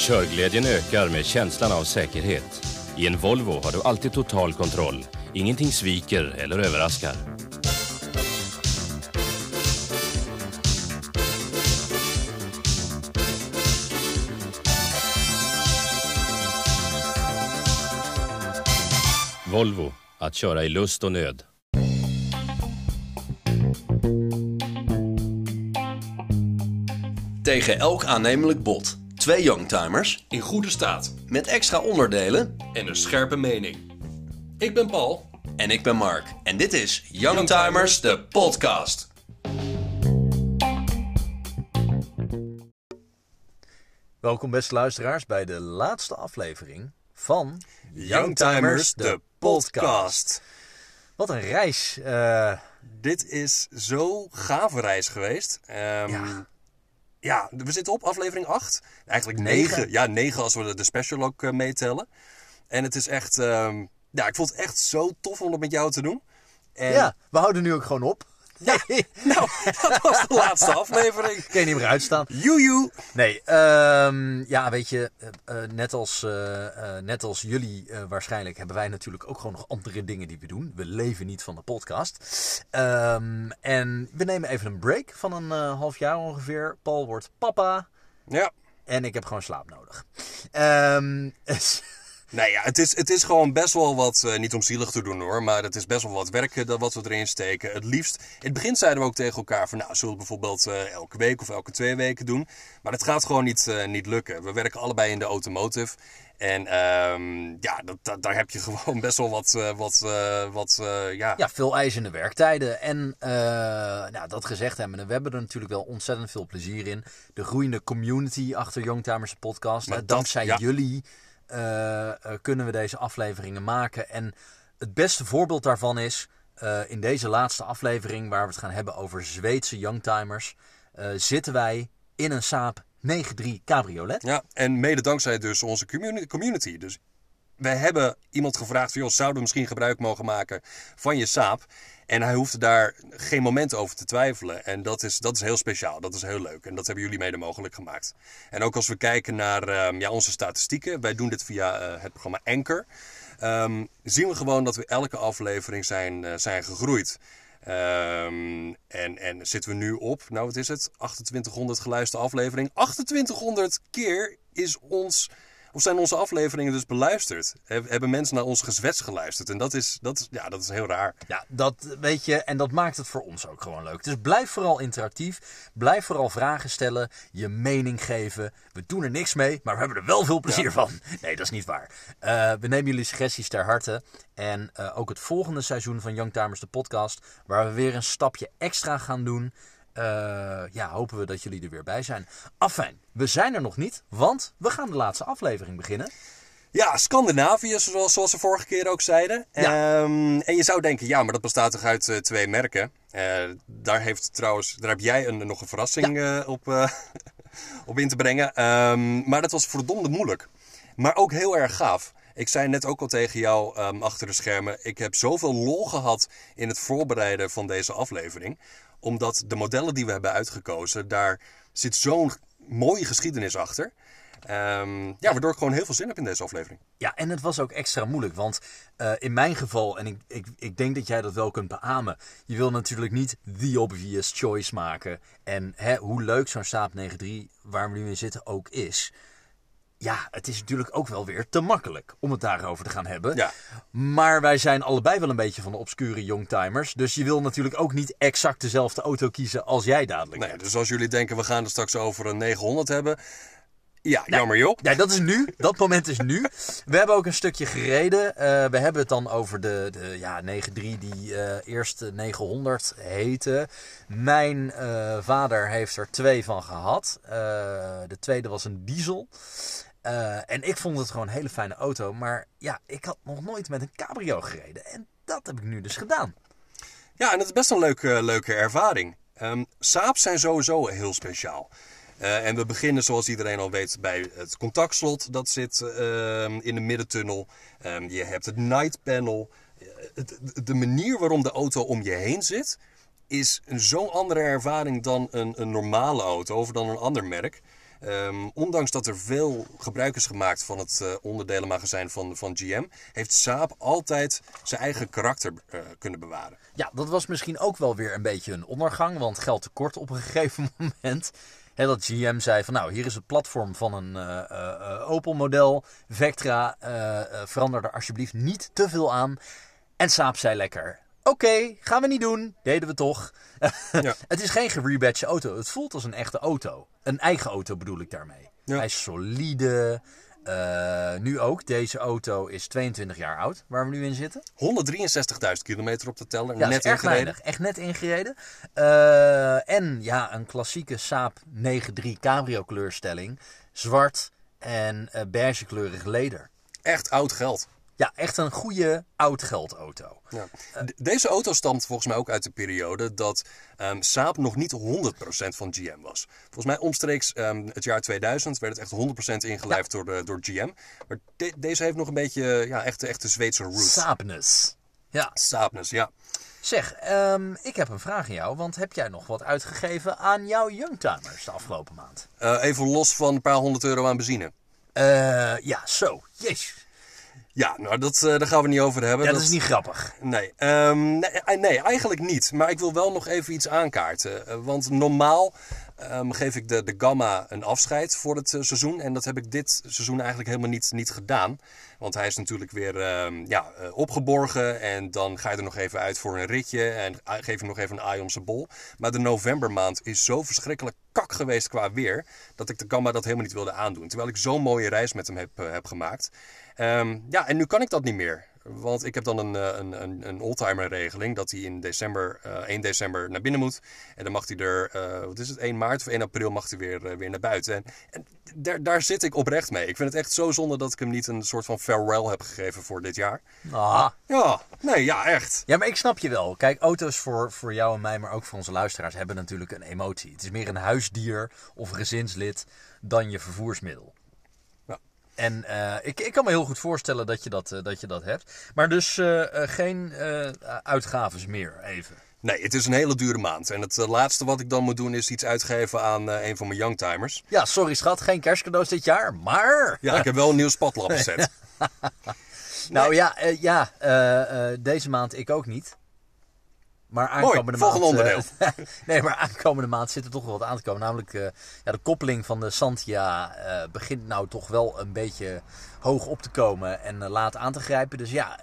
Körglädjen ökar med känslan av säkerhet. I en Volvo har du alltid total kontroll. Ingenting sviker eller överraskar. Volvo, att köra i lust och nöd. Tegen elk aannemelijk bod. Twee youngtimers in goede staat met extra onderdelen. en een scherpe mening. Ik ben Paul. En ik ben Mark. En dit is Youngtimers, de podcast. Welkom beste luisteraars bij de laatste aflevering van Youngtimers, de podcast. Wat een reis. eh, Dit is zo gave reis geweest. Ehm, Ja. Ja, we zitten op aflevering 8. Eigenlijk Negen. 9. Ja, 9 als we de, de special ook eh, meetellen. En het is echt... ehm, ja, ik vond het echt zo tof om het met jou te doen. En, ja, we houden nu ook gewoon op. Ja. Nou, dat was de laatste aflevering. Kun je niet meer uitstaan. Joejoe. Nee, ehm, ja, weet je, eh, eh, net, als, eh, net als jullie waarschijnlijk hebben wij natuurlijk ook gewoon nog andere dingen die we doen. We leven niet van de podcast. Ehm, en we nemen even een break van een half jaar ongeveer. Paul wordt papa Ja. en ik heb gewoon slaap nodig. Ehm, Nee, ja, het is, het is gewoon best wel wat, eh, niet om zielig te doen hoor, maar het is best wel wat werk eh, dat wat we erin steken. Het liefst, in het begin zeiden we ook tegen elkaar van, nou, zullen we bijvoorbeeld eh, elke week of elke twee weken doen. Maar het gaat gewoon niet, niet lukken. We werken allebei in de automotive. En ehm, ja, dat, dat- daar heb je gewoon best wel wat, wat, wat ja, Ja, veel eisende werktijden. En nou, dat gezegd hebben, we hebben er natuurlijk wel ontzettend veel plezier in. De groeiende community achter Youngtimers podcast. Maar dat- dankzij ja. jullie eh, eh, kunnen we deze afleveringen maken. En het beste voorbeeld daarvan is eh, in deze laatste aflevering, waar we het gaan hebben over Zweedse Youngtimers, zitten wij in een Saab 93 Cabriolet. Ja, en mede dankzij dus onze communi- community. Dus wij hebben iemand gevraagd van, joh, zouden we misschien gebruik mogen maken van je saap? En hij hoefde daar geen moment over te twijfelen. En dat is, dat is heel speciaal, dat is heel leuk. En dat hebben jullie mede mogelijk gemaakt. En ook als we kijken naar ehm, ja, onze statistieken, wij doen dit via eh, het programma Anchor. ehm, zien we gewoon dat we elke aflevering zijn, eh, zijn gegroeid. Ehm, en, en zitten we nu op, nou wat is het, 2800 geluisterde aflevering. 2800 keer is ons, of zijn onze afleveringen dus beluisterd. Heb- Hebben mensen naar ons gezwets geluisterd. En dat is, dat ja, dat is heel raar. Ja, dat weet je, en dat maakt het voor ons ook gewoon leuk. Dus blijf vooral interactief. Blijf vooral vragen stellen, je mening geven. We doen er niks mee, maar we hebben er wel veel plezier van. Nee, dat is niet waar. Eh, we nemen jullie suggesties ter harte. En eh, ook het volgende seizoen van Youngtimers, de podcast, waar we weer een stapje extra gaan doen. Eh, ja, hopen we dat jullie er weer bij zijn. Afijn, we zijn er nog niet, want we gaan de laatste aflevering beginnen. Ja, Scandinavië, zoals, zoals we vorige keer ook zeiden. Ja. Ehm, en je zou denken, ja, maar dat bestaat toch uit eh, twee merken. Eh, daar heeft trouwens, daar heb jij een, nog een verrassing op, op in te brengen. Ehm, maar dat was verdomde moeilijk. Maar ook heel erg gaaf. Ik zei net ook al tegen jou ehm, achter de schermen. Ik heb zoveel lol gehad in het voorbereiden van deze aflevering. Omdat de modellen die we hebben uitgekozen, daar zit zo'n mooie geschiedenis achter. Ehm, ja, waardoor ik gewoon heel veel zin heb in deze aflevering. Ja, en het was ook extra moeilijk. Want eh, in mijn geval, en ik, ik, ik denk dat jij dat wel kunt beamen. Je wil natuurlijk niet the obvious choice maken. En hè, hoe leuk zo'n Saab 93, waar we nu in zitten, ook is. Ja, het is natuurlijk ook wel weer te makkelijk om het daarover te gaan hebben. Ja. Maar wij zijn allebei wel een beetje van de obscure youngtimers. Dus je wil natuurlijk ook niet exact dezelfde auto kiezen als jij dadelijk Nee, hebt. dus als jullie denken we gaan het straks over een 900 hebben. Ja, jammer joh. Ja, dat is nu. Dat moment is nu. We hebben ook een stukje gereden. Eh, we hebben het dan over de, de ja, 9.3 die eh eerst 900 heette. Mijn eh, vader heeft er twee van gehad. Eh, de tweede was een diesel. Eh, en ik vond het gewoon een hele fijne auto. Maar ja, ik had nog nooit met een cabrio gereden. En dat heb ik nu dus gedaan. Ja, en dat is best een leuke, leuke ervaring. Ehm Saabs zijn sowieso heel speciaal. Eh, en we beginnen, zoals iedereen al weet, bij het contactslot. Dat zit ehm, in de middentunnel. Ehm, je hebt het night panel. Eh, de manier waarom de auto om je heen zit, is een zo'n andere ervaring dan een, een normale auto of dan een ander merk. Ehm, ondanks dat er veel gebruik is gemaakt van het eh, onderdelenmagazijn van, van GM, heeft Saab altijd zijn eigen karakter eh, kunnen bewaren. Ja, dat was misschien ook wel weer een beetje een ondergang, want geld tekort op een gegeven moment. Dat GM zei van nou, hier is het platform van een eh, Opel model, Vectra, verander er alsjeblieft niet te veel aan. En Saab zei lekker, oké, gaan we niet doen, deden we toch. Ja. het is geen gerebadged auto, het voelt als een echte auto. Een eigen auto bedoel ik daarmee. Ja. Hij is solide. Eh, nu ook, deze auto is 22 jaar oud, waar we nu in zitten. 163.000 kilometer op de teller, Ja, net erg ingereden. weinig. Echt net ingereden. Eh, en ja, een klassieke Saab 9-3 cabrio kleurstelling. Zwart en eh beige kleurig leder. Echt oud geld. Ja, echt een goede oud geldauto. Ja. De- Deze auto stamt volgens mij ook uit de periode dat ehm Saab nog niet 100% van GM was. Volgens mij omstreeks ehm, het jaar 2000 werd het echt 100% ingelijfd door, de, door GM. Maar de- deze heeft nog een beetje ja, echte, echte Zweedse roots. Saabness. Ja, Saabness, ja. zeg, ehm, ik heb een vraag aan jou. Want heb jij nog wat uitgegeven aan jouw Youngtimers de afgelopen maand? Eh, even los van een paar honderd euro aan benzine. Eh, ja, zo. Jezus. Ja, nou, dat, eh, daar gaan we niet over hebben. Ja, dat is niet grappig. Nee, ehm, nee, eh, nee, eigenlijk niet. Maar ik wil wel nog even iets aankaarten. Eh, want normaal ehm, geef ik de, de Gamma een afscheid voor het seizoen. En dat heb ik dit seizoen eigenlijk helemaal niet, niet gedaan. Want hij is natuurlijk weer ehm, ja, opgeborgen. En dan ga je er nog even uit voor een ritje. En eh, geef je nog even een aai om zijn bol. Maar de novembermaand is zo verschrikkelijk kak geweest qua weer. Dat ik de Gamma dat helemaal niet wilde aandoen. Terwijl ik zo'n mooie reis met hem heb, heb gemaakt. Ehm, ja, en nu kan ik dat niet meer. Want ik heb dan een, eh, een, een, een oldtimer regeling dat hij in december, eh 1 december naar binnen moet. En dan mag hij er, eh, wat is het, 1 maart of 1 april mag hij weer, weer naar buiten. En, en daar, daar zit ik oprecht mee. Ik vind het echt zo zonde dat ik hem niet een soort van farewell heb gegeven voor dit jaar. Ah. Ja, nee, ja, echt. Ja, maar ik snap je wel. Kijk, auto's voor, voor jou en mij, maar ook voor onze luisteraars, hebben natuurlijk een emotie. Het is meer een huisdier of gezinslid dan je vervoersmiddel. En eh, ik, ik kan me heel goed voorstellen dat je dat, eh, dat, je dat hebt. Maar dus eh, geen uitgaves meer, even. Nee, het is een hele dure maand. En het laatste wat ik dan moet doen is iets uitgeven aan een van mijn youngtimers. Ja, sorry schat, geen kerstcadeaus dit jaar, maar... Ja, ik heb wel een nieuw spatlap gezet. Nou ja, ja deze maand ik ook niet. Maar aankomende volgende maand... eh, nee, maar aankomende maand zit er toch wel wat aan te komen. Namelijk eh, ja, de koppeling van de Santia eh, begint nou toch wel een beetje hoog op te komen en laat aan te grijpen. Dus ja,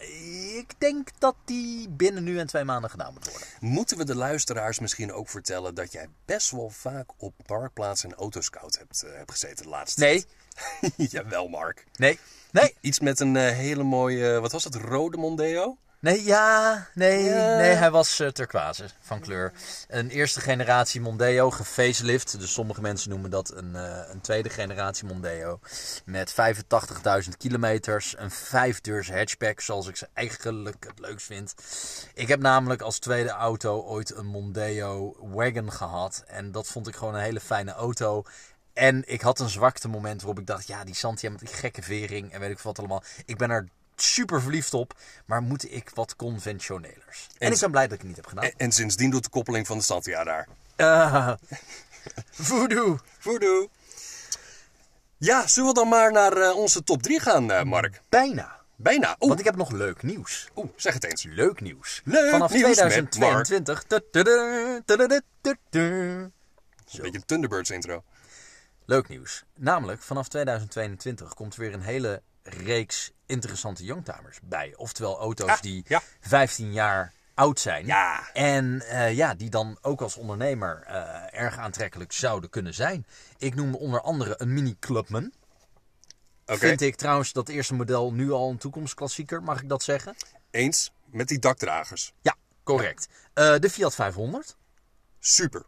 ik denk dat die binnen nu en twee maanden gedaan moet worden. Moeten we de luisteraars misschien ook vertellen dat jij best wel vaak op Parkplaats en Autoscout hebt, hebt gezeten de laatste Nee? Jawel, Mark. nee, nee, Iets met een hele mooie, wat was het, rode Mondeo? Nee, ja, nee, nee. Hij was uh, turquoise van kleur. Een eerste generatie Mondeo, gefacelift. Dus sommige mensen noemen dat een, eh, een tweede generatie Mondeo. Met 85.000 kilometers. Een vijfdeurs hatchback, zoals ik ze eigenlijk het leukst vind. Ik heb namelijk als tweede auto ooit een Mondeo Wagon gehad. En dat vond ik gewoon een hele fijne auto. En ik had een zwakte moment waarop ik dacht, ja, die Santia met die gekke vering en weet ik wat allemaal. Ik ben er super verliefd op, maar moet ik wat conventionelers? En, En- ik ben blij dat ik het niet heb gedaan. En, en sindsdien doet de koppeling van de Santia daar. Eh, voodoo. Voodoo. Ja, zullen we dan maar naar eh, onze top 3 gaan, eh, Mark? Bijna. Bijna. Oeh, Want ik heb nog leuk nieuws. oeh, zeg het eens. Leuk nieuws. Leuk Vanaf nieuws met 2022. tududu, tududu, tududu. Een beetje een Thunderbirds intro. Leuk nieuws. Namelijk, vanaf 2022 komt er weer een hele reeks interessante youngtimers bij. Oftewel auto's die ja. 15 jaar oud zijn. Ja. En eh, ja, die dan ook als ondernemer eh, erg aantrekkelijk zouden kunnen zijn. Ik noem onder andere een Mini Clubman. Oké, Vind ik trouwens dat eerste model nu al een toekomstklassieker, mag ik dat zeggen? eens met die dakdragers. Ja, correct. Eh, de Fiat 500. Super.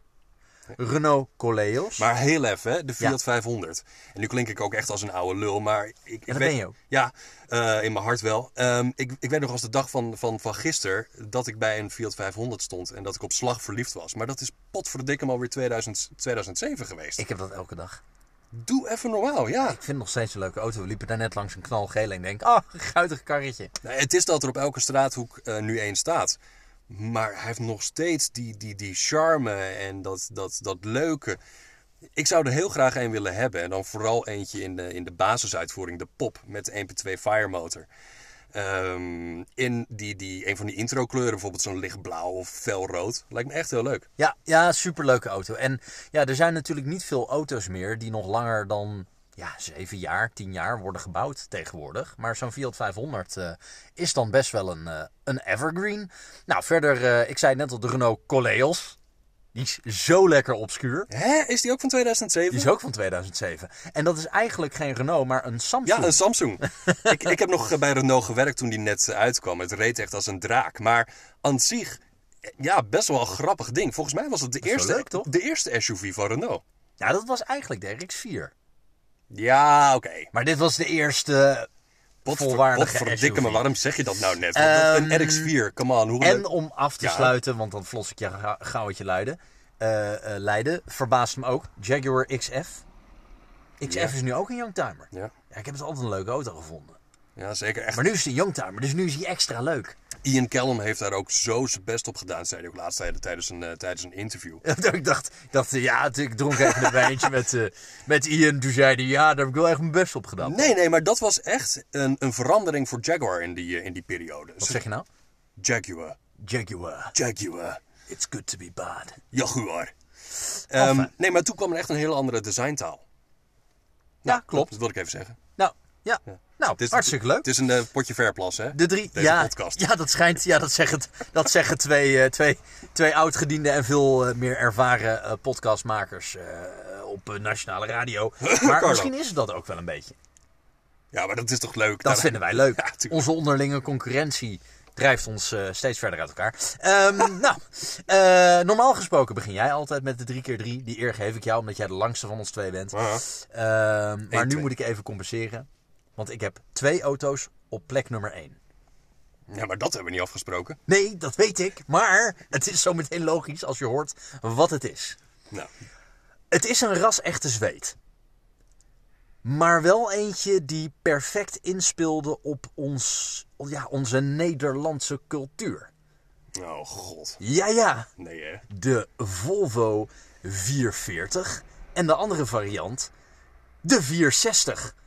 Renault Coleos. Maar heel even, hè, de Fiat Ja. 500. En nu klink ik ook echt als een oude lul, maar... Ik, ik dat weet, ben je ook. Ja, eh, in mijn hart wel. Ehm, ik, ik weet nog als de dag van, van, van gisteren dat ik bij een Fiat 500 stond en dat ik op slag verliefd was. Maar dat is potverdikke alweer 2000, 2007 geweest. Ik heb dat elke dag. Doe even normaal, ja. Ik vind het nog steeds een leuke auto. We liepen daar net langs een knalgele en denk, ah, een guitig karretje. Nou, het is dat er op elke straathoek eh, nu één staat. Maar hij heeft nog steeds die, die, die charme en dat, dat, dat leuke. Ik zou er heel graag een willen hebben. En dan vooral eentje in de, in de basisuitvoering, de pop met 1.2 Fire motor. Ehm, in die, die, een van die intro kleuren, bijvoorbeeld zo'n lichtblauw of felrood. Lijkt me echt heel leuk. Ja, ja, superleuke auto. En ja, er zijn natuurlijk niet veel auto's meer die nog langer dan ja, 7 jaar, 10 jaar worden gebouwd tegenwoordig. Maar zo'n Fiat 500 eh, is dan best wel een, eh, een evergreen. Nou, verder, eh, ik zei net al de Renault Coleos. Die is zo lekker obscuur. Hè? Is die ook van 2007? Die is ook van 2007. En dat is eigenlijk geen Renault, maar een Samsung. Ja, een Samsung. ik, ik heb nog bij Renault gewerkt toen die net uitkwam. Het reed echt als een draak. Maar aan zich, ja, best wel een grappig ding. Volgens mij was het de, eerste, leuk, de eerste SUV van Renault. Ja, dat was eigenlijk de RX-4. Ja, oké. Maar dit was de eerste volwaardige Potverdikke me, SUV. waarom zeg je dat nou net? Dat- Ehm, een RX-4, come on. Hoe En leuk- om af te Ja. sluiten, want dan flos ik je ga- gauwtje luiden. eh eh, Leiden, verbaast me ook. Jaguar XF. XF Ja. is nu ook een youngtimer. Ja. Ja, ik heb het altijd een leuke auto gevonden. Ja, zeker. Echt. Maar nu is een youngtimer, dus nu is hij extra leuk. Ian Callum heeft daar ook zo zijn best op gedaan, zei hij ook laatst tijden tijdens een, eh, tijdens een interview. ik dacht, ik dacht eh, ja, ik dronk even een wijntje met, eh, met Ian. Toen zei hij, ja, daar heb ik wel echt mijn best op gedaan. Nee, nee, maar dat was echt een, een verandering voor Jaguar in die, in die periode. Wat zeg je nou? Jaguar. Jaguar. Jaguar. It's good to be bad. Jaguar. Ehm, nee, maar toen kwam er echt een hele andere designtaal. Ja, klopt. Dat wilde ik even zeggen. Ja. Nou, is- hartstikke leuk. Het is een eh, potje verplas, hè? De drie, Deze ja, podcast. ja, dat schijnt, ja, dat zeggen, dat zeggen twee, eh, twee, twee oudgediende en veel eh, meer ervaren podcastmakers op nationale radio. Maar misschien is het dat ook wel een beetje. Ja, maar dat is toch leuk? Dat vinden wij leuk. Ja. Onze onderlinge concurrentie drijft ons steeds verder uit elkaar. Ehm, nou, normaal gesproken begin jij altijd met de 3x3. Die eer geef ik jou, omdat jij de langste van ons twee bent. Ehm, maar nu twee. moet ik even compenseren. Want ik heb twee auto's op plek nummer 1. Ja, maar dat hebben we niet afgesproken. Nee, dat weet ik. Maar het is zo meteen logisch als je hoort wat het is. Nou, Het is een ras-echte zweet. Maar wel eentje die perfect inspeelde op ons, ja, onze Nederlandse cultuur. oh god. Ja, ja. Nee, hè? De Volvo 440. En de andere variant, de 460.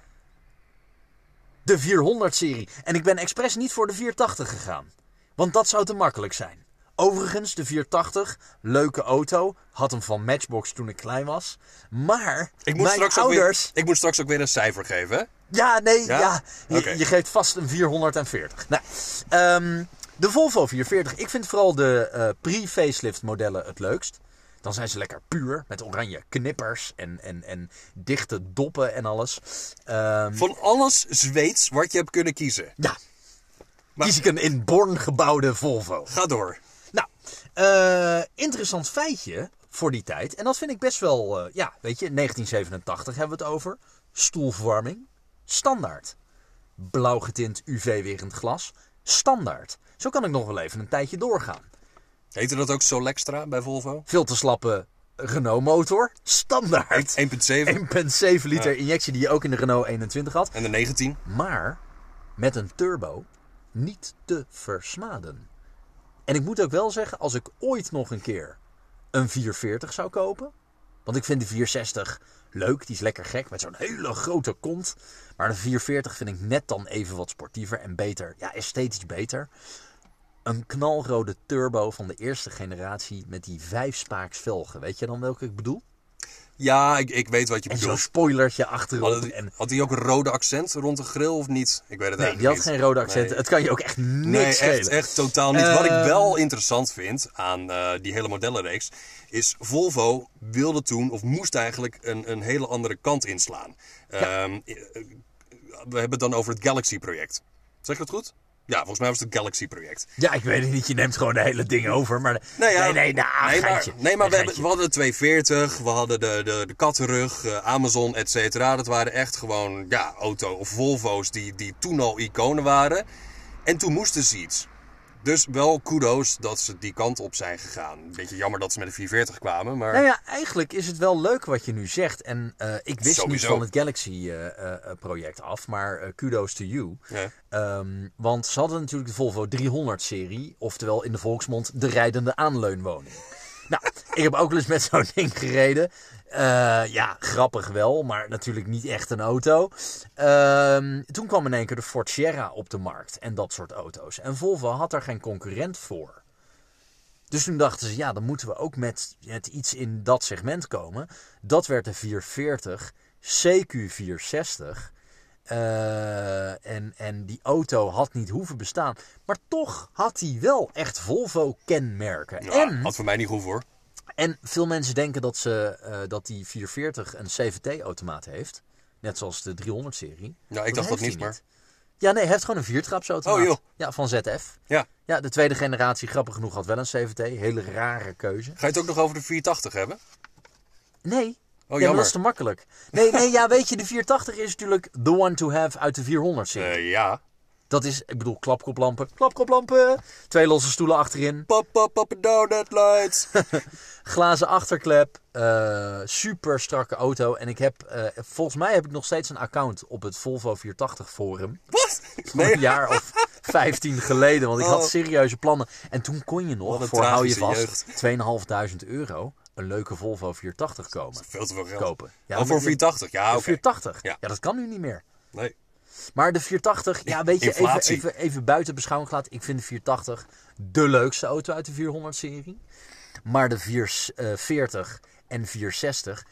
De 400-serie. En ik ben expres niet voor de 480 gegaan. Want dat zou te makkelijk zijn. Overigens, de 480, leuke auto. Had hem van Matchbox toen ik klein was. Maar Ik moet, mijn straks ook ouders... weer, ik moet straks ook weer een cijfer geven, hè? Ja, nee, Ja? ja. Je, Oké. je geeft vast een 440. Nou, ehm, de Volvo 440. Ik vind vooral de eh, pre-facelift modellen het leukst. Dan zijn ze lekker puur, met oranje knippers en, en, en dichte doppen en alles. Ehm, Van alles Zweeds wat je hebt kunnen kiezen. ja, Maar- kies ik een in Born gebouwde Volvo. Ga door. Nou, eh, interessant feitje voor die tijd. En dat vind ik best wel, eh, ja, weet je, 1987 hebben we het over. Stoelverwarming, standaard. Blauw getint UV-werend glas, standaard. Zo kan ik nog wel even een tijdje doorgaan. Heette dat ook Solextra bij Volvo? Veel te slappe Renault motor, standaard. 1.7 1,7 liter injectie die je ook in de Renault 21 had. en de 19. Maar met een turbo niet te versmaden. En ik moet ook wel zeggen, als ik ooit nog een keer een 440 zou kopen. Want ik vind de 460 leuk, die is lekker gek met zo'n hele grote kont. Maar de 440 vind ik net dan even wat sportiever en beter. Ja, esthetisch beter. Een knalrode turbo van de eerste generatie met die vijf spaaks velgen. Weet je dan welke ik bedoel? Ja, ik, ik weet wat je En zo'n bedoelt. spoilertje achterop. Had, en, had hij ook een rode accent rond de grill of niet? Ik weet het nee, die eigenlijk had niet. geen rode accent. Nee. Het kan je ook echt niks Nee, schelen. echt, echt totaal niet. Wat ik Ehm. wel interessant vind aan eh, die hele modellenreeks... is Volvo wilde toen, of moest eigenlijk, een, een hele andere kant inslaan. Ehm, eh, we hebben het dan over het Galaxy-project. Zeg ik dat goed? Ja, volgens mij was het het Galaxy-project. Ja, ik weet het niet. Je neemt gewoon de hele ding over. Maar ja, nee, nee, nou, nee, maar, nee, maar Een we, hebben, geintje. we hadden de 240, we hadden de, de, de kattenrug, eh, Amazon, et cetera. Dat waren echt gewoon ja, auto- of Volvo's die, die toen al iconen waren. En toen moesten ze iets. Dus wel kudo's dat ze die kant op zijn gegaan. Een beetje jammer dat ze met de 440 kwamen, maar... Nou ja, eigenlijk is het wel leuk wat je nu zegt. En eh, ik wist niet van het Galaxy-project af, maar eh, kudos to you. Ja. Ehm, want ze hadden natuurlijk de Volvo 300-serie, oftewel in de volksmond de rijdende aanleunwoning. nou, ik heb ook wel eens met zo'n ding gereden. Eh, ja, grappig wel, maar natuurlijk niet echt een auto. Ehm, toen kwam in één keer de Ford Sierra op de markt en dat soort auto's. En Volvo had er geen concurrent voor. Dus toen dachten ze, ja, dan moeten we ook met, iets in dat segment komen. Dat werd de 440 CQ460. Eh, en, en die auto had niet hoeven bestaan. Maar toch had hij wel echt Volvo-kenmerken. Ja, en, had voor mij niet goed voor. En veel mensen denken dat, ze, eh, dat die 440 een CVT-automaat heeft. Net zoals de 300-serie. Ja, ik dacht dat niet, maar... Ja, nee, hij heeft gewoon een viertrapsautomaat. Oh, joh. Ja, van ZF. Ja. Ja, de tweede generatie, grappig genoeg, had wel een CVT. Hele rare keuze. Ga je het ook nog over de 480 hebben? Nee. Oh, ja, maar jammer. dat is te makkelijk. Nee, nee, ja, weet je, de 480 is natuurlijk the one to have uit de 400-serie. Eh, ja. Dat is, ik bedoel, klapkoplampen. Klapkoplampen. Twee losse stoelen achterin. Pop, pop, pop, down. Glazen achterklep. eh, super strakke auto. En ik heb, eh, volgens mij heb ik nog steeds een account op het Volvo 480 forum. Wat? Een jaar of 15 geleden. Want ik had Oh. serieuze plannen. En toen kon je nog, voor hou je vast, jeugd. 2.500 euro een leuke Volvo 480 komen. Veel te veel geld. Kopen. Ja, oh, voor die- 480. Ja, De oké. 480. Ja. Ja. dat kan nu niet meer. Nee. Maar de 480, ja, weet je, even, even buiten beschouwing gelaten. Ik vind de 480 de leukste auto uit de 400-serie. Maar de 440 en 460,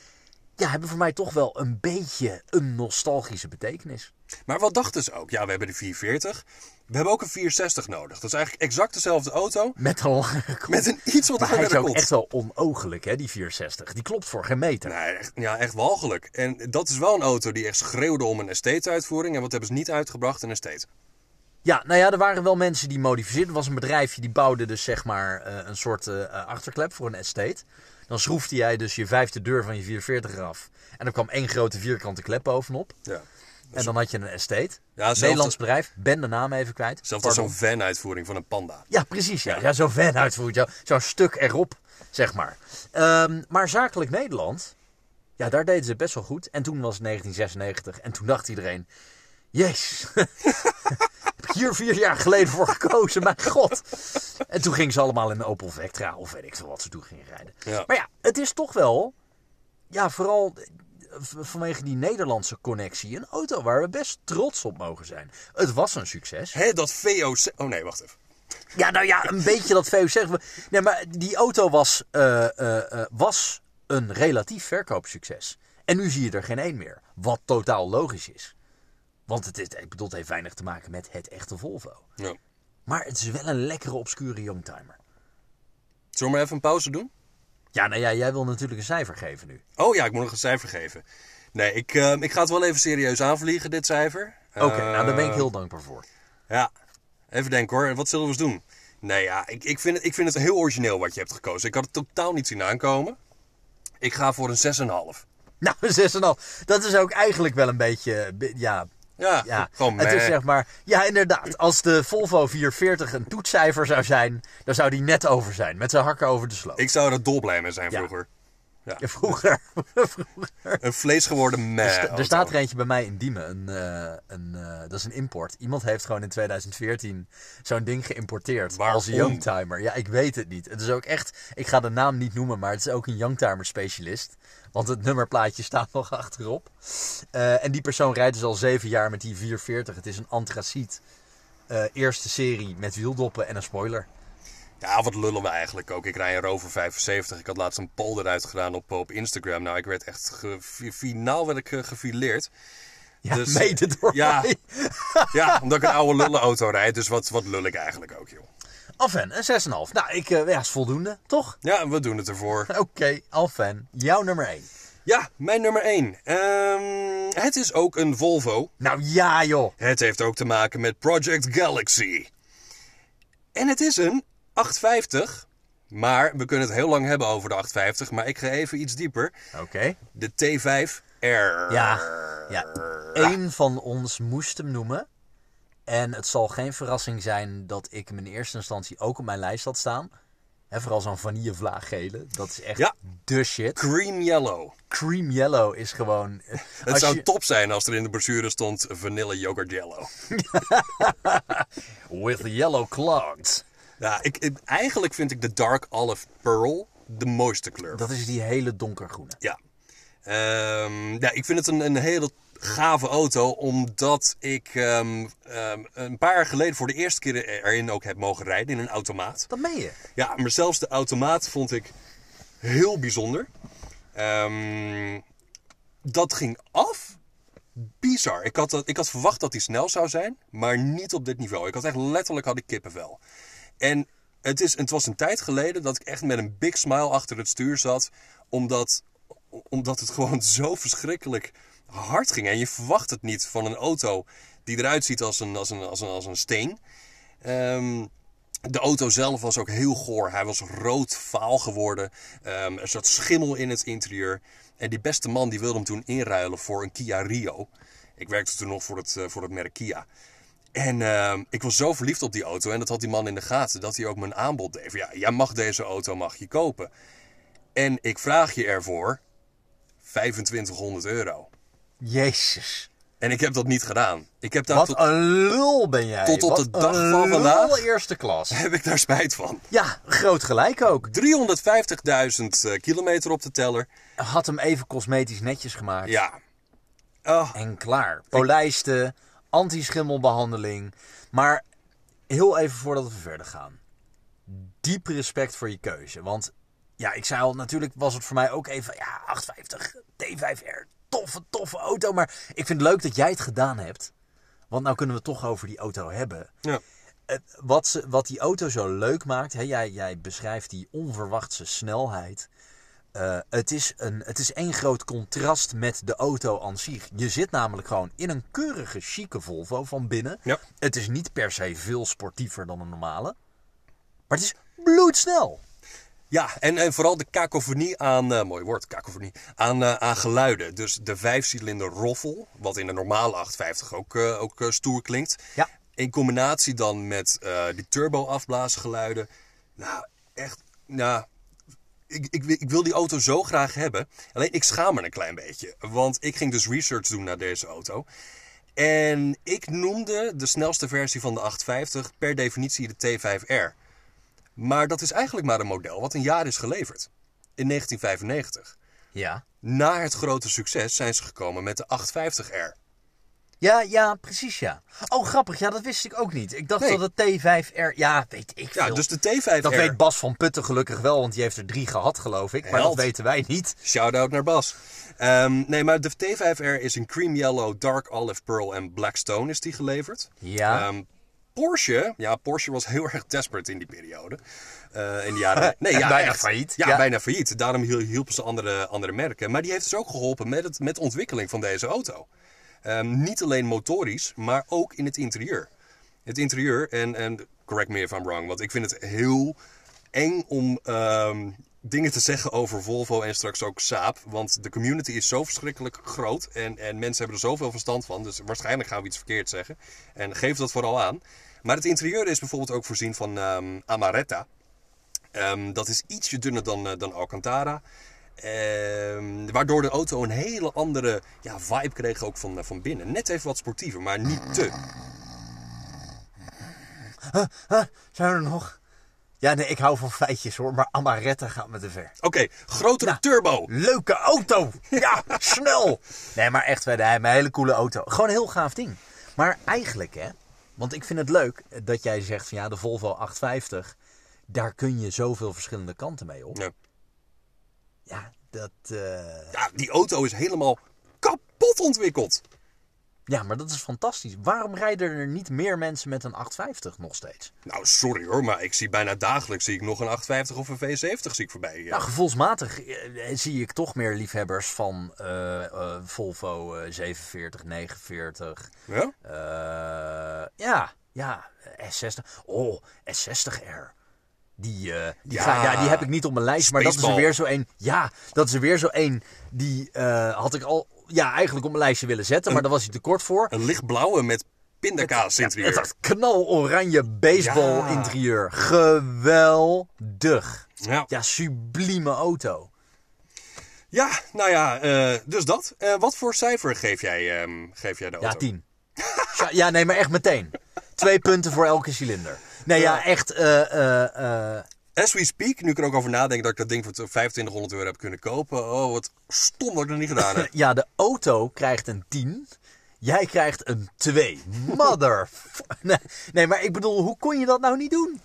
ja, hebben voor mij toch wel een beetje een nostalgische betekenis. Maar wat dachten ze ook? Ja, we hebben de 440. We hebben ook een 460 nodig. Dat is eigenlijk exact dezelfde auto. Met een kont. Met een iets wat Maar hij is langere ook kont. echt wel onogelijk, hè, die 460. Die klopt voor geen meter. Nee, echt, ja, echt walgelijk. En dat is wel een auto die echt schreeuwde om een estate-uitvoering. En wat hebben ze niet uitgebracht? Een estate. Ja, nou ja, er waren wel mensen die modificeerden. Er was een bedrijfje die bouwde dus zeg maar eh, een soort eh, achterklep voor een estate. Dan schroefde jij dus je vijfde deur van je 440 eraf. En er kwam één grote vierkante klep bovenop. Ja. En dan had je een estate. Nederlands bedrijf, ben de naam even kwijt. Zelfs als zo'n van-uitvoering van een panda. Ja, precies. Ja, ja zo'n van uitvoert. Zo- Zo'n stuk erop, zeg maar. Ehm, maar zakelijk Nederland, ja, daar deden ze best wel goed. En toen was het 1996. En toen dacht iedereen, jezus, heb ik hier vier jaar geleden voor gekozen, mijn god. En toen gingen ze allemaal in een Opel Vectra, of weet ik veel wat ze toen gingen rijden. Ja. Maar ja, het is toch wel, ja, vooral vanwege die Nederlandse connectie, een auto waar we best trots op mogen zijn. Het was een succes. Hé, dat VOC... Oh nee, wacht even. Ja, nou ja, een beetje dat VOC zeggen. Nee, maar die auto was, eh, eh, eh, was een relatief verkoopsucces. En nu zie je er geen één meer. Wat totaal logisch is. Want het, is, ik bedoel, het heeft weinig te maken met het echte Volvo. Ja. Maar het is wel een lekkere, obscure youngtimer. Zullen we maar even een pauze doen? Ja, nou ja, jij wil natuurlijk een cijfer geven nu. Oh ja, ik moet nog een cijfer geven. Nee, ik, eh, ik ga het wel even serieus aanvliegen, dit cijfer. Oké, nou daar ben ik heel dankbaar voor. Ja, even denken hoor. Wat zullen we eens doen? Nee, ja, ik, ik, vind het, ik vind het heel origineel wat je hebt gekozen. Ik had het totaal niet zien aankomen. Ik ga voor een 6,5. Nou, een 6,5. Dat is ook eigenlijk wel een beetje, be- ja, Ja, Ja, het is meh. zeg maar... Ja, inderdaad. Als de Volvo 440 een toetscijfer zou zijn, dan zou die net over zijn. Met zijn hakken over de sloot. Ik zou er dolblij mee zijn vroeger. Ja, vroeger. vroeger. Een vleesgeworden meh. Er, sta- er staat er eentje bij mij in Diemen. Een, eh, een, eh, dat is een import. Iemand heeft gewoon in 2014 zo'n ding geïmporteerd. Waarom? Als youngtimer. Ja, ik weet het niet. Het is ook echt... Ik ga de naam niet noemen, maar het is ook een youngtimer specialist. Want het nummerplaatje staat nog achterop. Eh, en die persoon rijdt dus al zeven jaar met die 440. Het is een antraciet. eh, eerste serie met wieldoppen en een spoiler. Ja, wat lullen we eigenlijk ook. Ik rij een Rover 75. Ik had laatst een poll eruit gedaan op, op Instagram. Nou, ik werd echt... Finaal werd ik eh, gefileerd. Ja, Dus, mede door ja. mij. Ja, omdat ik een oude lullenauto rijd. Dus wat, wat lul ik eigenlijk ook, joh. Alfen, een 6,5. Nou, ik, eh, ja, is voldoende, toch? Ja, we doen het ervoor. Oké, Alfen, jouw nummer 1. Ja, mijn nummer 1. het is ook een Volvo. Nou ja, joh. Het heeft ook te maken met Project Galaxy. En het is een 850. Maar we kunnen het heel lang hebben over de 850. Maar ik ga even iets dieper. Oké. De T5R. Ja, ja. Eén van ons moest hem noemen. En het zal geen verrassing zijn dat ik hem in eerste instantie ook op mijn lijst had staan. Vooral zo'n vanillevlaaggele. Dat is echt Ja. de shit. Cream Yellow. Cream yellow is gewoon... eh, Het zou je- top zijn als er in de brochure stond vanille yogurt yellow. With yellow clogs. Ja, ik, ik- eigenlijk vind ik de Dark Olive Pearl de mooiste kleur. Dat is die hele donkergroene. Ja. Ehm, ja, ik vind het een, een hele gave auto, omdat ik ehm, ehm, een paar jaar geleden voor de eerste keer erin ook heb mogen rijden in een automaat. Dat meen je. Ja, maar zelfs de automaat vond ik heel bijzonder. Dat ging af. Bizar. Ik had, dat- ik had verwacht dat hij snel zou zijn, maar niet op dit niveau. Ik had echt letterlijk had ik kippenvel. En het, is, het was een tijd geleden dat ik echt met een big smile achter het stuur zat, omdat, omdat het gewoon zo verschrikkelijk hard ging. En je verwacht het niet van een auto die eruit ziet als een, als een, als een, als een steen. Ehm, de auto zelf was ook heel goor. Hij was rood vaal geworden. Ehm, er zat schimmel in het interieur. En die beste man die wilde hem toen inruilen voor een Kia Rio. Ik werkte toen nog voor het, eh, voor het merk Kia. En ehm, ik was zo verliefd op die auto. En dat had die man in de gaten. Dat hij ook mijn aanbod deed. Ja, jij mag deze auto mag je kopen. En ik vraag je ervoor 2500 euro. Jezus. En ik heb dat niet gedaan. Ik heb daar Wat tot, een lul ben jij. tot op Wat de dag een van vandaag. lul eerste klas. heb ik daar spijt van. Ja, groot gelijk ook. 350.000 eh, kilometer op de teller. Had hem even cosmetisch netjes gemaakt. Ja. Oh, En klaar. Polijsten, anti-schimmelbehandeling. Maar heel even voordat we verder gaan. Diep respect voor je keuze. Want ja, ik zei al, natuurlijk was het voor mij ook even... Ja, 850 T5R, toffe, toffe auto. Maar ik vind het leuk dat jij het gedaan hebt. Want nou kunnen we het toch over die auto hebben. ja. Wat, ze, wat die auto zo leuk maakt, hè, jij, jij beschrijft die onverwachte snelheid. Eh, het, is een, het is één groot contrast met de auto aan zich. Je zit namelijk gewoon in een keurige, chique Volvo van binnen. Ja. Het is niet per se veel sportiever dan een normale. Maar het is bloedsnel. Ja, en, en vooral de kakofonie aan, eh, mooi woord, kakofonie, aan, eh, aan geluiden. Dus de vijfcilinder roffel, wat in de normale 850 ook, eh, ook stoer klinkt. Ja. In combinatie dan met die turbo afblaasgeluiden. Nou, echt, nou, ik, ik, ik wil die auto zo graag hebben. Alleen ik schaam me een klein beetje. Want ik ging dus research doen naar deze auto. En ik noemde de snelste versie van de 850 per definitie de T5R. Maar dat is eigenlijk maar een model wat een jaar is geleverd. In 1995. Ja. Na het grote succes zijn ze gekomen met de 850R. Ja, ja, precies ja. Oh, grappig. Ja, dat wist ik ook niet. Ik dacht Nee. dat het T5R... Ja, weet ik veel. Ja, dus de T5R. Dat weet Bas van Putten gelukkig wel, want die heeft er drie gehad, geloof ik. Maar Held. dat weten wij niet. Shout-out naar Bas. Ehm, nee, maar de T5R is in cream yellow, dark olive pearl en black stone is die geleverd. Ja. Ehm, Porsche, ja, Porsche was heel erg desperate in die periode. Eh, in de jaren... Nee, ja, bijna echt. failliet. Ja, Ja. bijna failliet. Daarom hiel- hielpen ze andere, andere merken. Maar die heeft dus ook geholpen met, het, met de ontwikkeling van deze auto. Ehm, niet alleen motorisch, maar ook in het interieur. Het interieur, en, en correct me if I'm wrong, want ik vind het heel eng om ehm, dingen te zeggen over Volvo en straks ook Saab. Want de community is zo verschrikkelijk groot en, en mensen hebben er zoveel verstand van. Dus waarschijnlijk gaan we iets verkeerd zeggen. En geef dat vooral aan. Maar het interieur is bijvoorbeeld ook voorzien van ehm, Amaretta. Ehm, dat is ietsje dunner dan, eh, dan Alcantara. Ehm, waardoor de auto een hele andere ja, vibe kreeg ook van, eh, van binnen. Net even wat sportiever, maar niet te. Zijn we er nog? Ja, nee, ik hou van feitjes hoor, maar Amaretta gaat me te ver. Oké, grotere turbo. Leuke auto! Ja, snel! Nee, maar echt, wij hebben een hele coole auto. Gewoon een heel gaaf ding. Maar eigenlijk, hè, want ik vind het leuk dat jij zegt van ja, de Volvo 850, daar kun je zoveel verschillende kanten mee op. Ja. Ja, dat. eh, Ja, die auto is helemaal kapot ontwikkeld. Ja, maar dat is fantastisch. Waarom rijden er niet meer mensen met een 850 nog steeds? Nou, sorry hoor, maar ik zie bijna dagelijks zie ik nog een 850 of een V70 zie ik voorbij. Ja. Nou, gevoelsmatig eh, zie ik toch meer liefhebbers van eh, eh, Volvo eh, 47, 49. Ja? Eh, ja, ja, S60. Oh, S60R. Die, eh, die, Ja. ga- ja, die heb ik niet op mijn lijst, maar dat is er weer zo een. Ja, dat is er weer zo een. Die eh, had ik al ja, eigenlijk op mijn lijstje willen zetten, maar daar was hij te kort voor. Een lichtblauwe met pindakaas interieur. Het had knaloranje baseball interieur. Geweldig. Ja. Ja, sublieme auto. ja, nou ja, eh, dus dat. Eh, wat voor cijfer geef jij, ehm, geef jij de auto? Ja, 10. Ja, ja, nee, maar echt meteen. Twee punten voor elke cilinder. Nee, ja, echt. As we speak, nu ik er ook over nadenk dat ik dat ding voor 2500 euro heb kunnen kopen. Oh, wat stom dat ik dat niet gedaan heb. Ja, de auto krijgt een 10. Jij krijgt een 2. Mother. Nee, nee, maar ik bedoel, hoe kon je dat nou niet doen?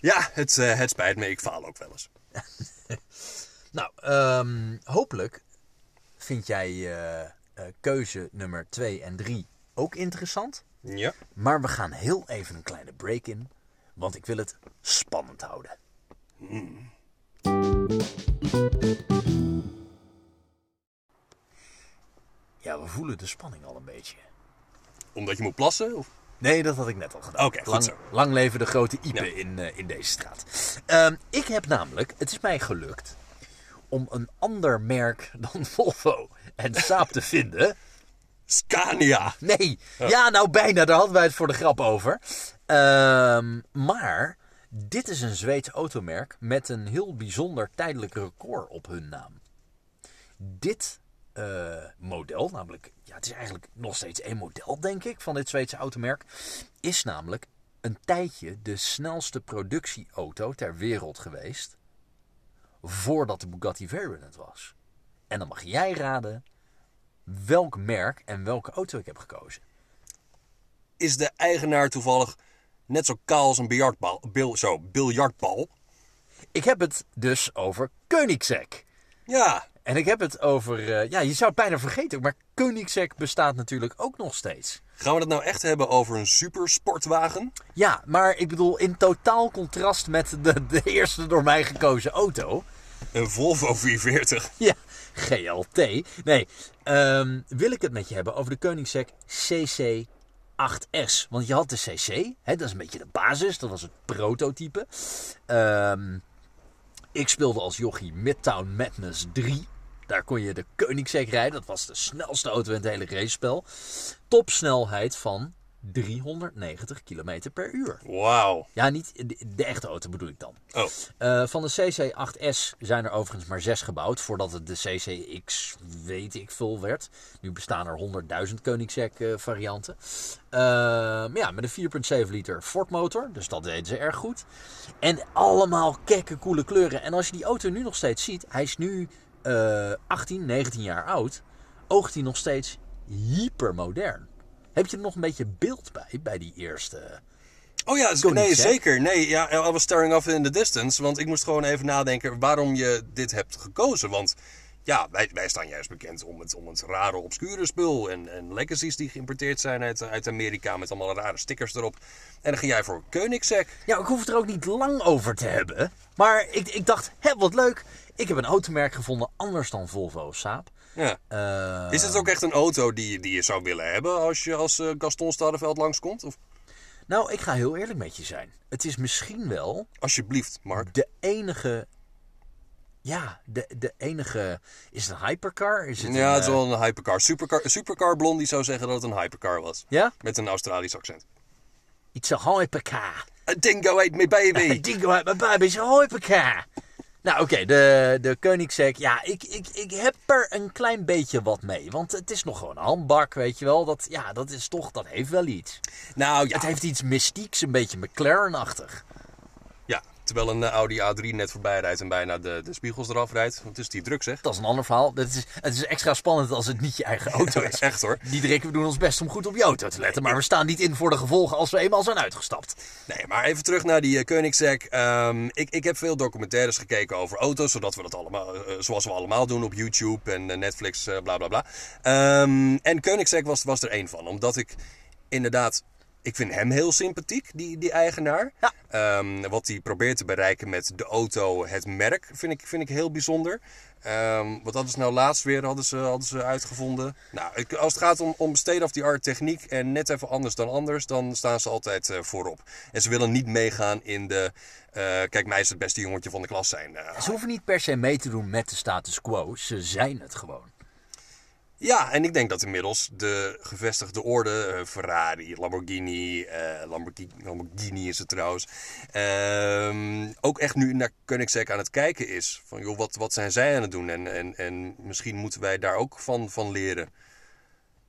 Ja, het, eh, het spijt me. Ik faal ook wel eens. Nou, ehm, hopelijk vind jij eh, eh, keuze nummer 2 en 3 ook interessant. Ja. Maar we gaan heel even een kleine break in. Want ik wil het spannend houden. Ja, we voelen de spanning al een beetje. Omdat je moet plassen? Of? Nee, dat had ik net al gedaan. Oké, goed lang, zo. lang leven de grote Ipe Ja. in, eh, in deze straat. Ehm, ik heb namelijk, het is mij gelukt om een ander merk dan Volvo en Saab te vinden. Scania! Nee, ja, nou bijna, daar hadden wij het voor de grap over. Ehm, maar dit is een Zweeds automerk met een heel bijzonder tijdelijk record op hun naam. Dit eh, model, namelijk, ja, het is eigenlijk nog steeds één model, denk ik, van dit Zweedse automerk, is namelijk een tijdje de snelste productieauto ter wereld geweest voordat de Bugatti Veyron het was. En dan mag jij raden welk merk en welke auto ik heb gekozen. Is de eigenaar toevallig net zo kaal als een biljartbal? Bil, zo, biljartbal? Ik heb het dus over Koenigsegg. Ja. En ik heb het over, eh, ja, je zou het bijna vergeten, maar Koenigsegg bestaat natuurlijk ook nog steeds. Gaan we het nou echt hebben over een supersportwagen? Ja, maar ik bedoel, in totaal contrast met de, de eerste door mij gekozen auto. Een Volvo 440. Ja, GLT. Nee, ehm, wil ik het met je hebben over de Koenigsegg CC8S. Want je had de CC, hè, dat is een beetje de basis, dat was het prototype. Ehm, ik speelde als jochie Midtown Madness 3. Daar kon je de Koenigsegg rijden. Dat was de snelste auto in het hele racespel. Topsnelheid van 390 km per uur. Wauw. Ja, niet de, de echte auto bedoel ik dan. Oh. Eh, van de CC8S zijn er overigens maar zes gebouwd voordat het de CCX weet ik veel werd. Nu bestaan er 100.000 Koenigsegg eh, varianten. Eh, maar ja, met een 4,7 liter Ford motor, dus dat deden ze erg goed. En allemaal kekke, coole kleuren. En als je die auto nu nog steeds ziet, hij is nu eh 18, 19 jaar oud, oogt hij nog steeds hypermodern. Heb je er nog een beetje beeld bij, bij die eerste... Oh ja, nee, zeker. Nee, ja, I was staring off in the distance. Want ik moest gewoon even nadenken waarom je dit hebt gekozen. Want ja, wij, wij staan juist bekend om het, om het rare, obscure spul. En, en legacies die geïmporteerd zijn uit, uit Amerika met allemaal rare stickers erop. En dan ging jij voor Koenigsegg. Ja, ik hoef het er ook niet lang over te hebben. Maar ik, ik dacht, hé, wat leuk. Ik heb een automerk gevonden anders dan Volvo Saab. Ja. Eh, Is het ook echt een auto die, die je zou willen hebben als je als eh, Gaston Stadeveld langskomt? Of Nou, ik ga heel eerlijk met je zijn. Het is misschien wel alsjeblieft, Mark? de enige... Ja, de, de enige... Is het een hypercar? Is het Ja, een, het is eh, wel een hypercar. Supercar, supercar Blondie zou zeggen dat het een hypercar was. Ja? Met een Australisch accent. Iets een hypercar. A dingo ate me baby. Dingo uit mijn baby is een hypercar. Nou, oké, de, de Koenigsegg. Ja, ik, ik, ik heb er een klein beetje wat mee. Want het is nog gewoon een handbak, weet je wel. Dat, ja, dat is toch, dat heeft wel iets. Nou ja, Het heeft iets mystieks, een beetje McLaren-achtig. Terwijl een eh, Audi A3 net voorbij rijdt en bijna de, de spiegels eraf rijdt. Want het is die druk zeg. Dat is een ander verhaal. Het is, het is extra spannend als het niet je eigen auto is. Echt hoor. Diederik, we doen ons best om goed op je auto te letten. Maar we staan niet in voor de gevolgen als we eenmaal zijn uitgestapt. Nee, maar even terug naar die eh, Koenigsegg. Ehm, ik, ik heb veel documentaires gekeken over auto's, zodat we dat allemaal, eh, zoals we allemaal doen op YouTube en Netflix, bla bla bla. Ehm, en Koenigsegg was, was er één van, omdat ik inderdaad, ik vind hem heel sympathiek, die, die eigenaar. Ja. Ehm, wat hij probeert te bereiken met de auto, het merk, vind ik, vind ik heel bijzonder. Ehm, wat hadden ze nou laatst weer hadden ze, hadden ze uitgevonden? Nou, ik- als het gaat om, om state-of-the-art techniek en net even anders dan anders, dan staan ze altijd eh, voorop. En ze willen niet meegaan in de, eh, kijk, mij is het beste jongetje van de klas zijn. eh, Ze hoeven niet per se mee te doen met de status quo. Ze zijn het gewoon. Ja, en ik denk dat inmiddels de gevestigde orde, eh, Ferrari, Lamborghini, eh, Lamborghini, Lamborghini is het trouwens, ehm, ook echt nu naar Koenigsegg aan het kijken is. Van joh, wat, wat zijn zij aan het doen? En, en, en misschien moeten wij daar ook van, van leren.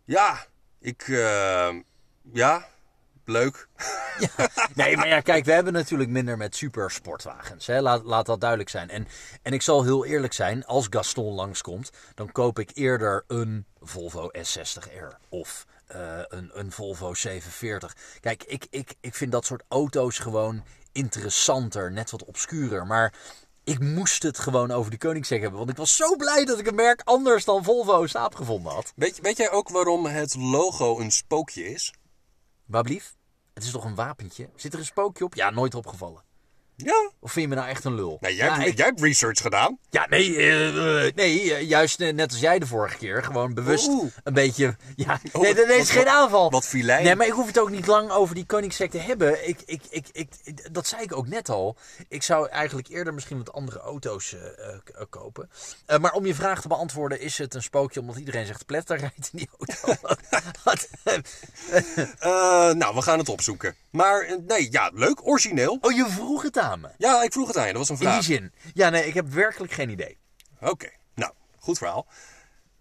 Ja, ik, eh, ja, leuk. Nee, maar ja, kijk, we hebben natuurlijk minder met supersportwagens. Hè? Laat, laat dat duidelijk zijn. En, en ik zal heel eerlijk zijn, als Gaston langskomt, dan koop ik eerder een Volvo S60R of eh, een, een Volvo 740. Kijk, ik, ik, ik vind dat soort auto's gewoon interessanter, net wat obscurer. Maar ik moest het gewoon over de Koenigsegg hebben, want ik was zo blij dat ik een merk anders dan Volvo Saab gevonden had. Weet, weet jij ook waarom het logo een spookje is? Waar blief? Het is toch een wapentje? Zit er een spookje op? Ja, nooit opgevallen. Ja. Of vind je me nou echt een lul? Nee, jij, ja, hebt, ik- jij hebt research gedaan. Ja, nee, eh, eh, nee eh, juist net als jij de vorige keer. Gewoon bewust Oeh. een beetje... Ja, Oh, nee, dat is geen aanval. wat filijn. Nee, maar ik hoef het ook niet lang over die Koenigsegg te hebben. Ik, ik, ik, ik, ik- dat zei ik ook net al. Ik zou eigenlijk eerder misschien wat andere auto's eh, eh, k- eh, kopen. Eh, maar om je vraag te beantwoorden, is het een spookje omdat iedereen zegt pletter rijdt in die auto? Wat? Eh, nou, we gaan het opzoeken. Maar nee, ja, leuk, origineel. oh, je vroeg het aan Ja, ik vroeg het aan je, dat was een In die vraag. zin. Ja, nee, ik heb werkelijk geen idee. Oké, nou, goed verhaal.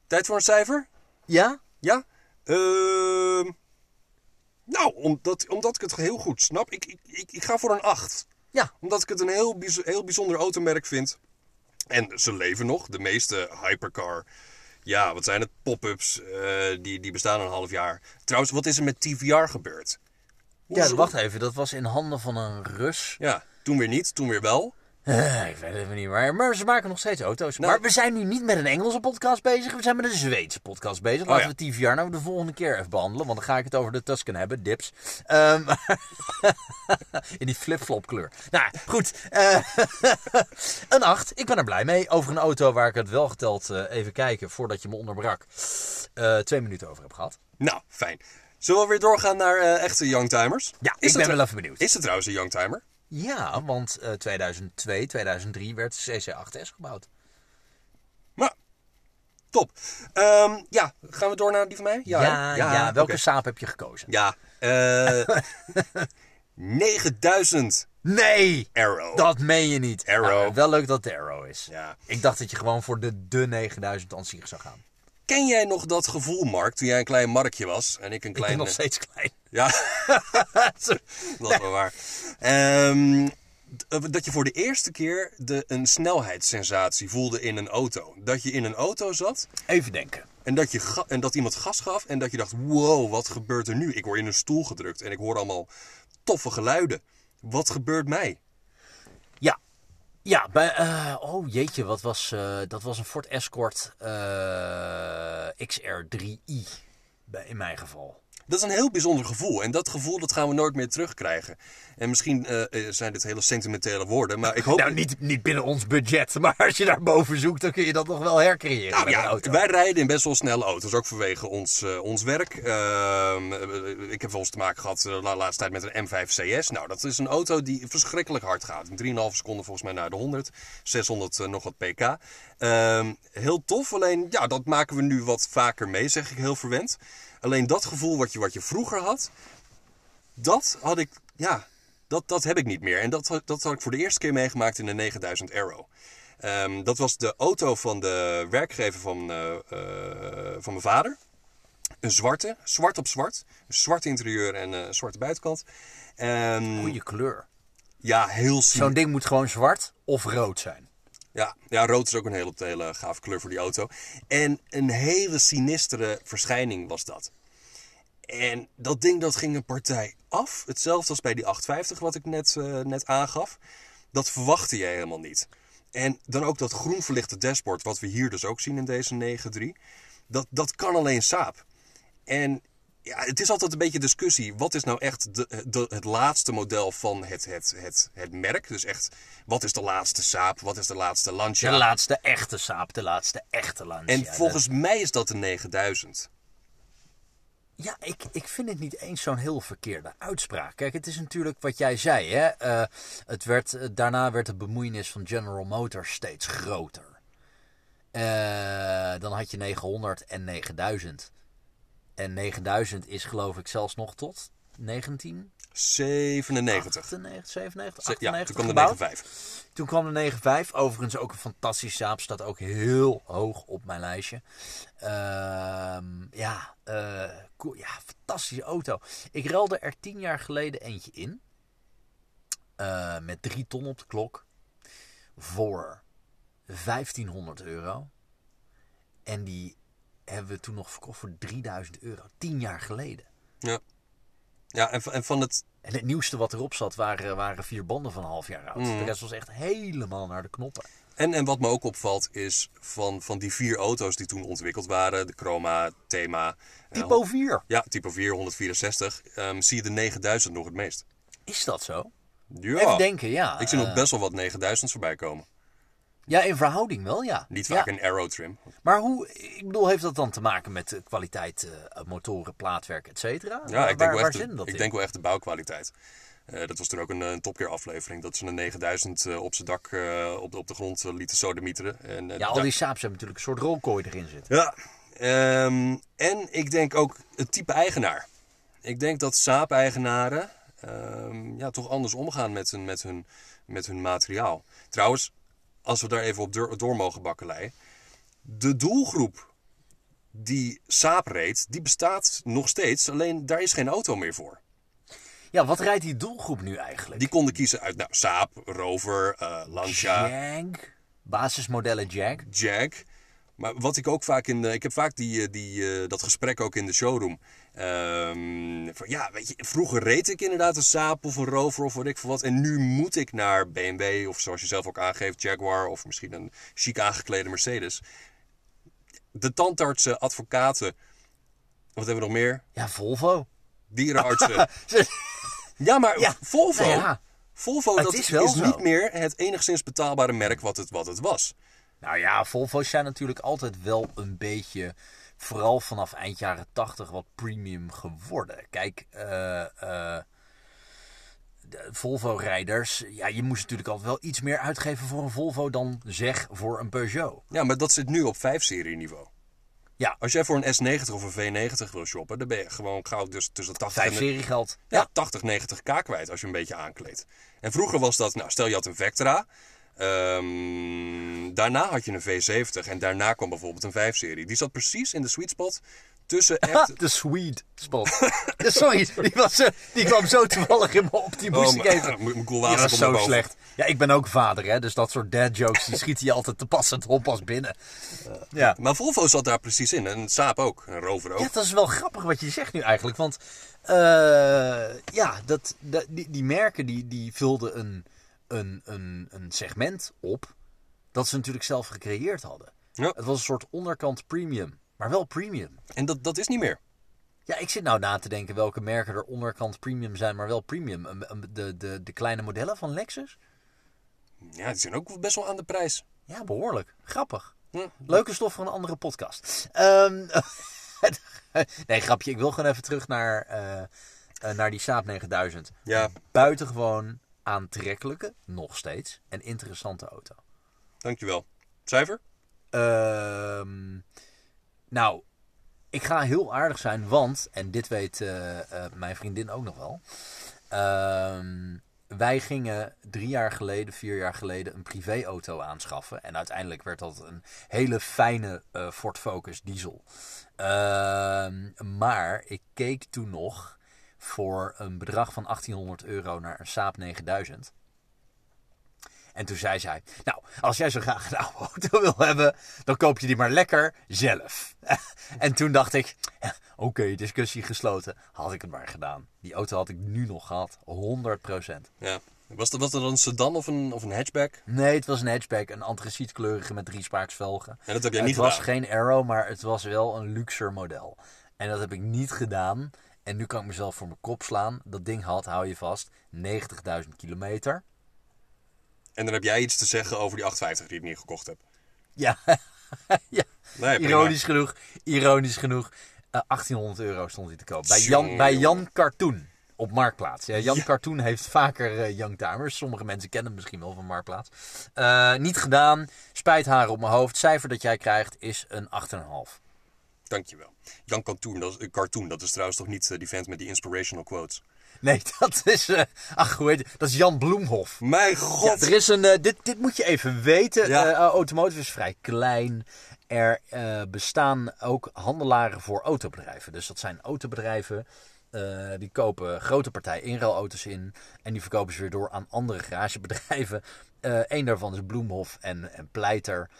Tijd voor een cijfer? Ja? Ja? Ehm nou, omdat, omdat ik het heel goed snap, ik, ik, ik, ik ga voor een 8. Ja. Omdat ik het een heel, bijz- heel bijzonder automerk vind. En ze leven nog. De meeste hypercar, ja, wat zijn het? Pop-ups, eh, die, die bestaan een half jaar. Trouwens, wat is er met TVR gebeurd? Ja, wacht even. Dat was in handen van een Rus. Ja, toen weer niet, toen weer wel. Eh, ik weet het even niet waar. Maar ze maken nog steeds auto's. Nou- maar we zijn nu niet met een Engelse podcast bezig. We zijn met een Zweedse podcast bezig. Laten ja. we TVR nou de volgende keer even behandelen. Want dan ga ik het over de Tusken hebben. Dips. Ehm, in die flip-flop kleur. Nou, goed. eh, een 8. Ik ben er blij mee. Over een auto waar ik het wel geteld eh, even kijken voordat je me onderbrak. twee minuten over heb gehad. Nou, fijn. Zullen we weer doorgaan naar echte youngtimers? Ja, Is ik ben wel even benieuwd. Is het trouwens een youngtimer? Ja, want eh 2002, 2003 werd de CC8S gebouwd. Nou, top. Ehm, ja, gaan we door naar die van mij? Ja, ja, welke saap heb je gekozen? Ja, eh 9000 Nee! Arrow. Dat meen je niet. Arrow. Nou, wel leuk dat het Arrow is. Ja. Ik dacht dat je gewoon voor de, de 9000 aan zich zou gaan. Ken jij nog dat gevoel, Mark, toen jij een klein Markje was en ik een Ik klein... ben nog steeds klein. Ja, dat is wel waar. Ehm, d- dat je voor de eerste keer de, een snelheidssensatie voelde in een auto. Dat je in een auto zat Even denken. en dat, je en dat iemand gas gaf en dat je dacht, wow, wat gebeurt er nu? Ik word in een stoel gedrukt en ik hoor allemaal toffe geluiden. Wat gebeurt mij? Ja. Ja, bij, eh, oh jeetje, wat was, eh, dat was een Ford Escort eh, XR3i. Bij, in mijn geval. Dat is een heel bijzonder gevoel. En dat gevoel dat gaan we nooit meer terugkrijgen. En misschien eh, eh, zijn dit hele sentimentele woorden, maar ik hoop... Nou, niet, niet binnen ons budget, maar als je daar boven zoekt, dan kun je dat nog wel hercreëren Nou ja, auto. wij rijden in best wel snelle auto's, ook vanwege ons, eh, ons werk. Ehm, eh, ik heb wel eens te maken gehad eh, de laatste tijd met een M5 CS. Nou, dat is een auto die verschrikkelijk hard gaat. In 3,5 seconden volgens mij naar de 100. 600 eh, nog wat pk. Ehm, heel tof, alleen ja, dat maken we nu wat vaker mee, zeg ik heel verwend. Alleen dat gevoel wat je, wat je vroeger had, dat had ik, ja, dat, dat heb ik niet meer. En dat, had- dat had ik voor de eerste keer meegemaakt in de 9000 Arrow. Ehm, dat was de auto van de werkgever van, eh, eh, van mijn vader. Een zwarte, zwart op zwart. Een zwart interieur en eh zwarte buitenkant. En, Goeie kleur. ja, heel Zo'n simpel. ding moet gewoon zwart of rood zijn. Ja, ja, rood is ook een hele, hele gave kleur voor die auto. En een hele sinistere verschijning was dat. En dat ding dat ging een partij af. Hetzelfde als bij die 850 wat ik net, eh, net aangaf. Dat verwachtte je helemaal niet. En dan ook dat groen verlichte dashboard, wat we hier dus ook zien in deze 9.3. Dat, dat kan alleen Saab. En ja, het is altijd een beetje discussie. Wat is nou echt de, de, het laatste model van het, het, het, het merk? Dus echt, wat is de laatste Saab? Wat is de laatste Lancia? De laatste echte saap, de laatste echte Lancia. en volgens mij is dat de 9000. Ja, ik, ik vind het niet eens zo'n heel verkeerde uitspraak. Kijk, het is natuurlijk wat jij zei. Hè? Eh, het werd, eh, daarna werd de bemoeienis van General Motors steeds groter. Eh, dan had je 900 en 9000. En 9000 is geloof ik zelfs nog tot 19, 97. 98, 97, Ze- 98 ja, toen kwam de gebouwd. 95. Toen kwam de 95. Overigens ook een fantastische saap. Staat ook heel hoog op mijn lijstje. Ehm, ja, eh, cool. ja, fantastische auto. Ik ruilde er tien jaar geleden eentje in. Eh, met drie ton op de klok. Voor 1500 euro. En die hebben we toen nog verkocht voor 3000 euro. Tien jaar geleden. Ja. Ja, en, van- en van het... En het nieuwste wat erop zat waren, waren vier banden van een half jaar oud. Mm. De rest was echt helemaal naar de knoppen. En, en wat me ook opvalt is van, van die vier auto's die toen ontwikkeld waren, de Chroma, Thema, eh, Typo 4. ja, Typo 4, 164, ehm, zie je de 9000 nog het meest. Is dat zo? Ja. Even denken, ja. Ik zie nog Eh, best wel wat 9000's voorbij komen. Ja, in verhouding wel, ja. Niet Ja. vaak een aero trim. Maar hoe, ik bedoel, heeft dat dan te maken met de kwaliteit eh, motoren, plaatwerk, et cetera? Ja, Waar- ik denk, wel echt, de, ik in? denk wel echt de bouwkwaliteit. Eh, dat was toen ook een, een topkeer aflevering. Dat ze een 9000 eh, op zijn dak eh, op, de, op de grond eh, lieten sodemieteren. En, eh, Ja, al die Saabs hebben natuurlijk een soort rolkooi erin zitten. Ja, ehm, en ik denk ook het type eigenaar. Ik denk dat Saab-eigenaren ehm, ja, toch anders omgaan met hun, met, hun, met hun materiaal. Trouwens, als we daar even op door, door mogen bakkeleien. De doelgroep die Saab reed, die bestaat nog steeds. Alleen daar is geen auto meer voor. Ja, wat rijdt die doelgroep nu eigenlijk? Die konden kiezen uit nou, Saab, Rover, eh, Lancia, Jag, basismodellen Jag. Jag. Maar wat ik ook vaak in de, ik heb vaak die, eh, die, eh, dat gesprek ook in de showroom. Ehm, ja, weet je, vroeger reed ik inderdaad een Saab of een Rover of wat ik voor wat. En nu moet ik naar BMW of zoals je zelf ook aangeeft, Jaguar of misschien een chic aangeklede Mercedes. De tandartsen, advocaten, wat hebben we nog meer? Ja, Volvo. Dierenartsen. ja, maar Ja, Volvo, nou ja. Volvo Het dat is niet meer het enigszins betaalbare merk wat het, wat het was. Nou ja, Volvo's zijn natuurlijk altijd wel een beetje, vooral vanaf eind jaren 80, wat premium geworden. Kijk, eh, eh, de Volvo-rijders, ja, je moest natuurlijk altijd wel iets meer uitgeven voor een Volvo dan zeg voor een Peugeot. Ja, maar dat zit nu op 5-serie niveau. Ja, Als jij voor een S90 of een V90 wil shoppen, dan ben je gewoon gauw dus tussen de 80 en 5-serie geld. ja, 80, 90 k kwijt als je een beetje aankleedt. En vroeger was dat, nou stel je had een Vectra, ehm, daarna had je een V70 en daarna kwam bijvoorbeeld een 5-serie. Die zat precies in de sweet spot tussen echt... De sweet spot. Sorry, die, was, eh, die kwam zo toevallig in me op. Die moest Oh, ik maar- even. Die water was zo slecht. Ja, ik ben ook vader, hè. Dus dat soort dad jokes, die schieten je altijd te pas en te pas binnen. Ja. Maar Volvo zat daar precies in en Saab ook, en Rover ook. Ja, dat is wel grappig wat je zegt nu eigenlijk. Want eh, ja, dat, dat- die, die merken die, die vulden een, een, een, een segment op dat ze natuurlijk zelf gecreëerd hadden. Ja. Het was een soort onderkant premium, maar wel premium. En dat, dat is niet meer. Ja, ik zit nou na te denken welke merken er onderkant premium zijn, maar wel premium. De, de, de kleine modellen van Lexus? Ja, die zijn ook best wel aan de prijs. Ja, behoorlijk. Grappig. Ja. Leuke stof voor een andere podcast. Ehm, nee, grapje. Ik wil gewoon even terug naar, eh, eh, naar die Saab 9000. Ja, Buitengewoon aantrekkelijke, nog steeds, en interessante auto. dankjewel. Cijfer? Ehm, nou, ik ga heel aardig zijn, want, en dit weet eh, eh, mijn vriendin ook nog wel. Ehm, wij gingen drie jaar geleden, vier jaar geleden een privéauto aanschaffen. En uiteindelijk werd dat een hele fijne eh, Ford Focus diesel. Ehm, maar ik keek toen nog voor een bedrag van 1800 euro naar een Saab 9000. En toen zei zij, nou, als jij zo graag een oude auto wil hebben, dan koop je die maar lekker zelf. en toen dacht ik, oké, discussie gesloten. Had ik het maar gedaan. Die auto had ik nu nog gehad, 100%. Ja. Was dat, was dat een sedan of een, of een hatchback? Nee, het was een hatchback, een antracietkleurige met drie spaaksvelgen. En dat heb jij het niet was gedaan. geen Arrow, maar het was wel een luxer model. En dat heb ik niet gedaan. En nu kan ik mezelf voor mijn kop slaan. Dat ding had, hou je vast, 90.000 kilometer. En dan heb jij iets te zeggen over die 850 die ik niet gekocht heb. Ja, ja. Nee, ironisch genoeg. Ironisch genoeg. eh, 1800 euro stond hij te koop. Bij Jan, bij. Jan Cartoon. Op Marktplaats. Ja, Jan Cartoon heeft vaker eh youngtimers. Sommige mensen kennen hem misschien wel van Marktplaats. Eh, niet gedaan. Spijt haar op mijn hoofd. Cijfer dat jij krijgt is een 8,5. Dankjewel. Jan Cartoon dat, is, eh, Cartoon, dat is trouwens toch niet eh, die vent met die inspirational quotes? Nee, dat is. eh, ach, hoe heet? Dat is Jan Bloemhof. Mijn Ja, god! er is een. dit, dit moet je even weten. Ja. Automotive is vrij klein. Er bestaan ook handelaren voor autobedrijven. Dus dat zijn autobedrijven. die kopen grote partij inruilauto's in. En die verkopen ze weer door aan andere garagebedrijven. Eén daarvan is Bloemhof en, en Pleiter.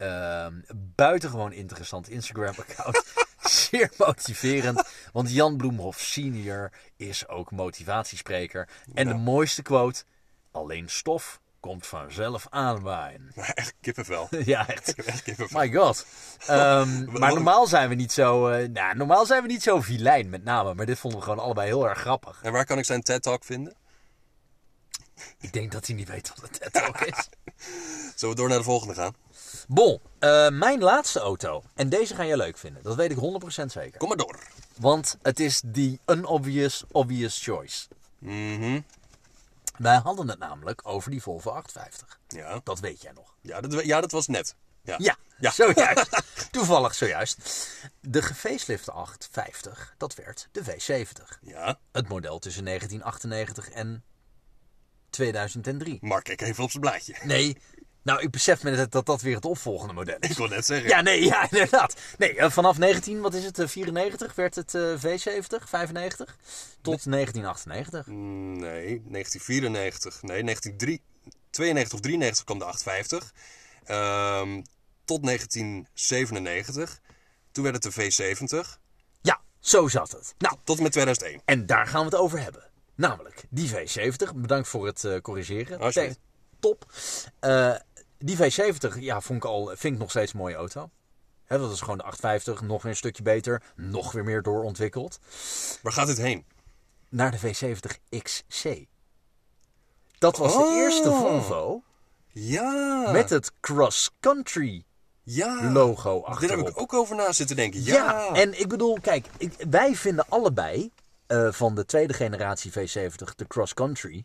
Ehm buitengewoon interessant Instagram-account. Zeer motiverend. Want Jan Bloemhof senior is ook motivatiespreker. En de mooiste quote. Alleen stof komt vanzelf aanwaaien. Echt kippenvel. ja, echt. Echt kippenvel. My god. Ehm, maar normaal zijn we niet zo... eh, nou, normaal zijn we niet zo vilijn met name. Maar dit vonden we gewoon allebei heel erg grappig. En waar kan ik zijn TED-talk vinden? Ik denk dat hij niet weet wat een TED Talk is. Zullen we door naar de volgende gaan? Bon, eh, mijn laatste auto. En deze ga je leuk vinden. Dat weet ik 100% zeker. Kom maar door. Want het is die unobvious obvious choice. Mhm. Wij hadden het namelijk over die Volvo 850. Ja. Dat weet jij nog. Ja, dat, ja, dat was net. Ja. Ja, Ja. zojuist. Toevallig zojuist. De gefacelifte 850, dat werd de V70. Ja. Het model tussen 1998 en 2003. Mark, kijk even op zijn blaadje. Nee, nou ik besef me net dat dat weer het opvolgende model Ik is. wil net zeggen. Ja, nee, ja, inderdaad. Nee, eh, vanaf 19, wat is het, eh, 94 werd het eh, V70, 95, tot 1998. Mm, Nee, 1994. Nee, 1992 of 93 kwam de 850. Ehm, tot 1997. Toen werd het de V70. Ja, zo zat het. Nou, Tot en met 2001. En daar gaan we het over hebben. Namelijk die V70. Bedankt voor het eh, corrigeren. Top. Eh, die V70, ja, vond ik al, vind ik nog steeds een mooie auto. Dat is gewoon de 850, nog weer een stukje beter, nog weer meer doorontwikkeld. Waar gaat dit heen? Naar de V70 XC. Dat was de Oh. eerste Volvo Ja. met het cross country ja. logo Daar achterop. heb ik ook over na zitten denken. Ja. Ja, en ik bedoel, kijk, ik, wij vinden allebei eh, van de tweede generatie V70 de Cross Country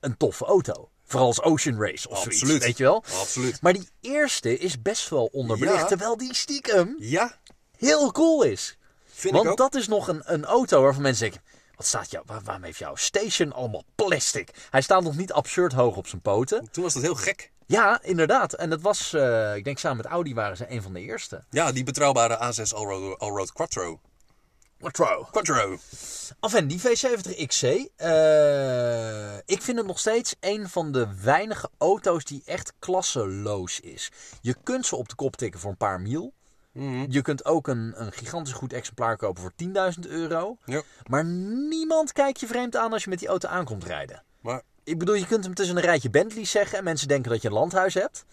een toffe auto. Vooral als Ocean Race of zoiets, Absoluut. weet je wel? Absoluut. Maar die eerste is best wel onderbelicht, Ja. terwijl die stiekem Ja, heel cool is. vind Want ik ook. dat is nog een, een auto waarvan mensen denken... Wat staat jou, waar, waarom heeft jouw station allemaal plastic? Hij staat nog niet absurd hoog op zijn poten. Toen was dat heel gek. Ja, inderdaad. En dat was, eh, ik denk samen met Audi waren ze een van de eerste. Ja, die betrouwbare A6 Allroad, Allroad Quattro. Quattro. Quattro. Enfin, die V70 XC. eh, ik vind het nog steeds een van de weinige auto's die echt klasseloos is. Je kunt ze op de kop tikken voor een paar mil. Je kunt ook een, een gigantisch goed exemplaar kopen voor 10.000 euro. Ja. Maar niemand kijkt je vreemd aan als je met die auto aankomt rijden. Maar Ik bedoel, je kunt hem tussen een rijtje Bentleys zeggen en mensen denken dat je een landhuis hebt.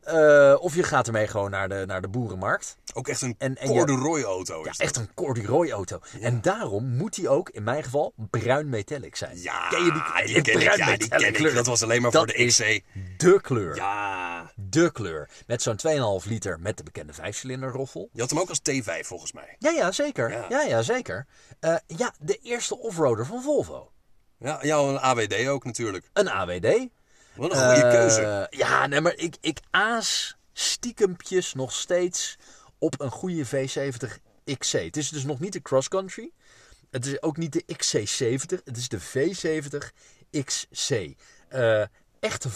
Eh, of je gaat ermee gewoon naar de, naar de boerenmarkt. ook echt een En- en je- corduroy auto Ja, echt een corduroy auto. En daarom moet die ook, in mijn geval, bruin metallic zijn. Ja, ken je die, die ken ik, ja, die ik. kleur? Dat was alleen maar Dat voor de XC. De kleur. Ja. De kleur. Met zo'n 2,5 liter met de bekende vijfcilinder roffel. Je had hem ook als T5 volgens mij. Ja, ja, zeker. Ja. Ja, ja, zeker. Eh, ja, de eerste offroader van Volvo. Ja, ja, een AWD ook natuurlijk. Een AWD. Wat een goede Eh, keuze. Ja, nee, maar ik, ik aas stiekempjes nog steeds op een goede V70 XC. Het is dus nog niet de cross country. Het is ook niet de XC70. Het is de V70 XC. Eh echte,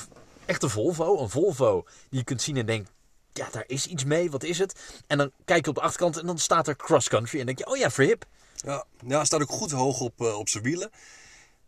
echte Volvo. Een Volvo die je kunt zien en denkt... Ja, daar is iets mee. Wat is het? En dan kijk je op de achterkant en dan staat er cross country. En denk je, oh ja, verhip. Ja, ja, staat ook goed hoog op, eh, op zijn wielen.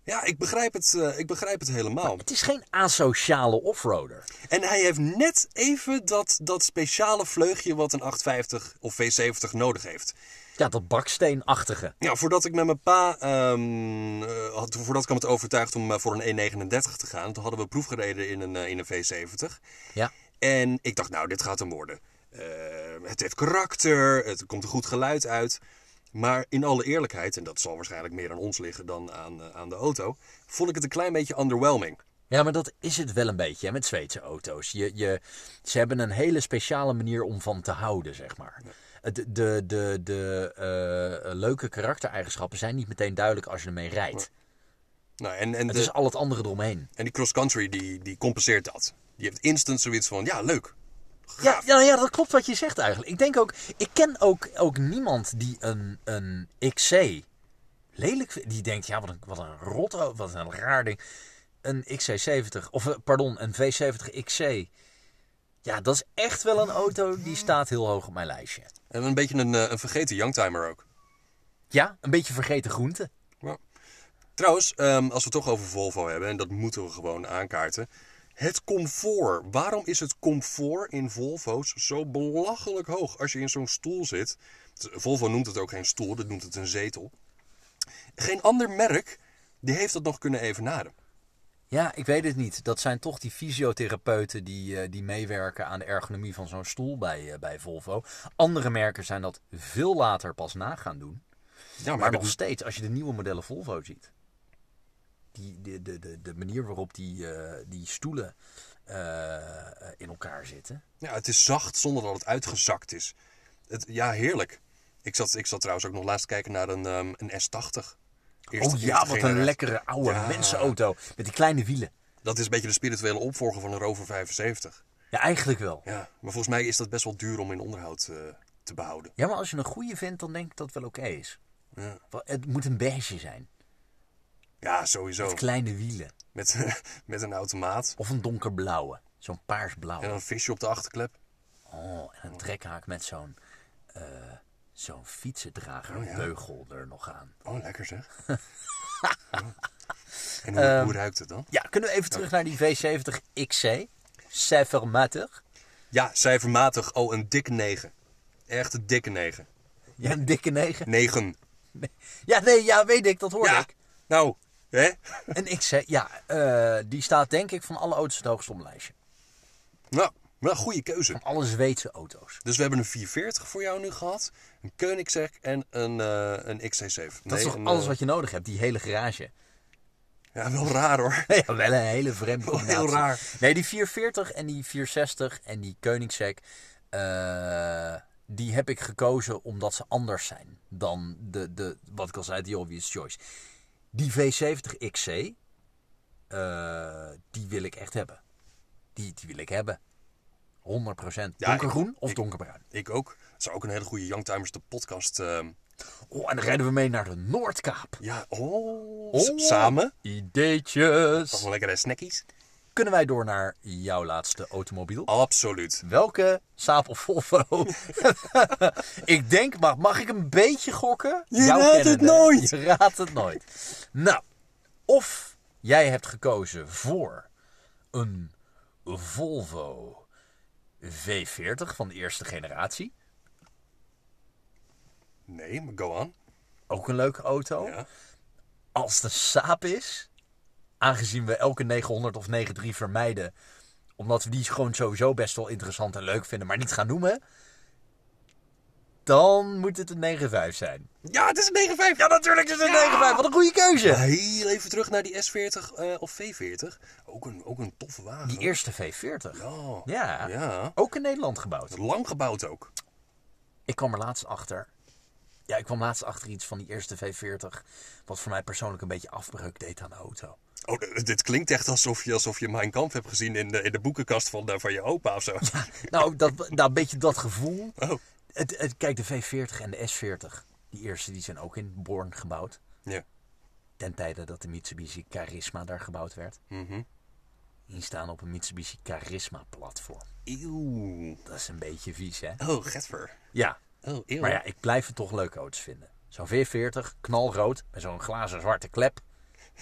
Ja, ik begrijp het, eh, ik begrijp het helemaal. Het is geen asociale offroader. En hij heeft net even dat, dat speciale vleugje wat een 850 of V70 nodig heeft. Ja, dat baksteenachtige. Ja, voordat ik met mijn pa, ehm, eh, had, voordat ik hem had overtuigd om eh, voor een E39 te gaan, toen hadden we proef gereden in een, in een V70. Ja. En ik dacht, nou, dit gaat hem worden. Het heeft karakter, het komt een goed geluid uit. Maar in alle eerlijkheid, en dat zal waarschijnlijk meer aan ons liggen dan aan, eh, aan de auto, vond ik het een klein beetje underwhelming. Ja, maar dat is het wel een beetje hè, met Zweedse auto's. Je, je, ze hebben een hele speciale manier om van te houden, zeg maar. De, de, de, de eh, leuke karaktereigenschappen zijn niet meteen duidelijk als je ermee rijdt. Nou, en, en, Het de- is al het andere eromheen. en die cross-country, die, die compenseert dat. Die heeft instant zoiets van, ja, leuk. Ja, ja, ja, dat klopt wat je zegt eigenlijk. Ik denk ook, ik ken ook, ook niemand die een, een XC lelijk vindt. Die denkt, ja, wat een, wat een rot, wat een raar ding. Een XC70, of eh, pardon, een V70 XC. Ja, dat is echt wel een auto die staat heel hoog op mijn lijstje. En een beetje een, eh, een vergeten youngtimer ook. Ja, een beetje vergeten groente. Ja. Trouwens, ehm, als we het toch over Volvo hebben, en dat moeten we gewoon aankaarten. Het comfort. Waarom is het comfort in Volvo's zo belachelijk hoog als je in zo'n stoel zit? Volvo noemt het ook geen stoel, dat noemt het een zetel. Geen ander merk die heeft dat nog kunnen evenaren. Ja, ik weet het niet. Dat zijn toch die fysiotherapeuten die, eh, die meewerken aan de ergonomie van zo'n stoel bij, eh, bij Volvo. Andere merken zijn dat veel later pas na gaan doen. Ja, Maar nog steeds, als je de nieuwe modellen Volvo ziet. Die, de, de, de, manier waarop die, eh, die stoelen eh, in elkaar zitten. Ja, het is zacht zonder dat het uitgezakt is. Het, ja, heerlijk. Ik zat, ik zat trouwens ook nog laatst kijken naar een, ehm, een S80. Eerste- oh ja, wat een lekkere oude Ja. mensenauto. Met die kleine wielen. Dat is een beetje de spirituele opvolger van een Rover 75. Ja, eigenlijk wel. Ja, maar volgens mij is dat best wel duur om in onderhoud eh, te behouden. Ja, maar als je een goede vindt, dan denk ik dat het wel oké is. Ja, Het moet een beige zijn. Ja sowieso. Met kleine wielen. Met, met een automaat Of een donkerblauwe. Zo'n paarsblauw. en een visje op de achterklep. Oh, en een trekhaak met zo'n eh zo'n fietsendrager Oh, ja. beugel er nog aan. Oh, lekker zeg. Ja. En hoe, Ehm, hoe ruikt het dan? Ja, kunnen we even terug naar die V70 XC? Cijfermatig. Ja, cijfermatig. Oh, een dikke 9. Echt een dikke 9. Ja, een dikke 9. 9. Ja, nee, ja, weet ik, dat hoor Ja, ik. nou, hè? Een XC, ja, eh, die staat denk ik van alle auto's het hoogst op mijn lijstje. Nou, wel een goede keuze. Van alle Zweedse auto's. Dus we hebben een 440 voor jou nu gehad. Een Koenigsegg en een, eh een XC7. Dat is toch alles wat je nodig hebt, die hele garage. Ja, wel raar hoor. Ja, wel een hele vreemde Wel heel combinatie. raar. Nee, die 440 en die 460 en die Koenigsegg, eh, die heb ik gekozen omdat ze anders zijn dan de, de wat ik al zei, die obvious choice. Die V70 XC, eh, die wil ik echt hebben. Die, die wil ik hebben. 100%. Ja, Donkergroen ik- of ik- donkerbruin? Ik ook. Dat zou ook een hele goede Youngtimers de podcast... ehm, Oh, en dan rijden we mee naar de Noordkaap. ja, oh, Oh. samen. Ideetjes. Nog wel lekkere snackies. Kunnen wij door naar jouw laatste automobiel? Absoluut. Welke Saab of Volvo? ik denk, mag, mag ik een beetje gokken? Je raadt het nooit. Je raadt het nooit. Nou, of jij hebt gekozen voor een Volvo V40 van de eerste generatie. Nee, maar go on. Ook een leuke auto. Ja. Als een Saab is, aangezien we elke 900 of 93 vermijden, omdat we die gewoon sowieso best wel interessant en leuk vinden, maar niet gaan noemen, dan moet het een 95 zijn. Ja, het is een 9.5. Ja, natuurlijk is het een 95. Wat een goede keuze. Heel even terug naar die S40 eh, of V40. Ook een, ook een toffe wagen. Die eerste V40. Ja. Ja. Ja. Ook in Nederland gebouwd. Lang gebouwd ook. Ik kwam er laatst achter. Ja, ik kwam laatst achter iets van die eerste V40. Wat voor mij persoonlijk een beetje afbreuk deed aan de auto. Oh, dit klinkt echt alsof je, alsof je Mein Kampf hebt gezien in de, in de boekenkast van, van je opa of zo. Nou, dat, nou, een beetje dat gevoel. Oh, Het, het, kijk, de V40 en de S40, die eerste, die zijn ook in Born gebouwd. ja. Ten tijde dat de Mitsubishi Charisma daar gebouwd werd. Mhm. Die staan op een Mitsubishi Charisma platform. Eeuw. Dat is een beetje vies, hè? Oh, getver. Ja. Oh, eeuw. Maar ja, ik blijf het toch leuke auto's vinden. Zo'n V40, knalrood, met zo'n glazen zwarte klep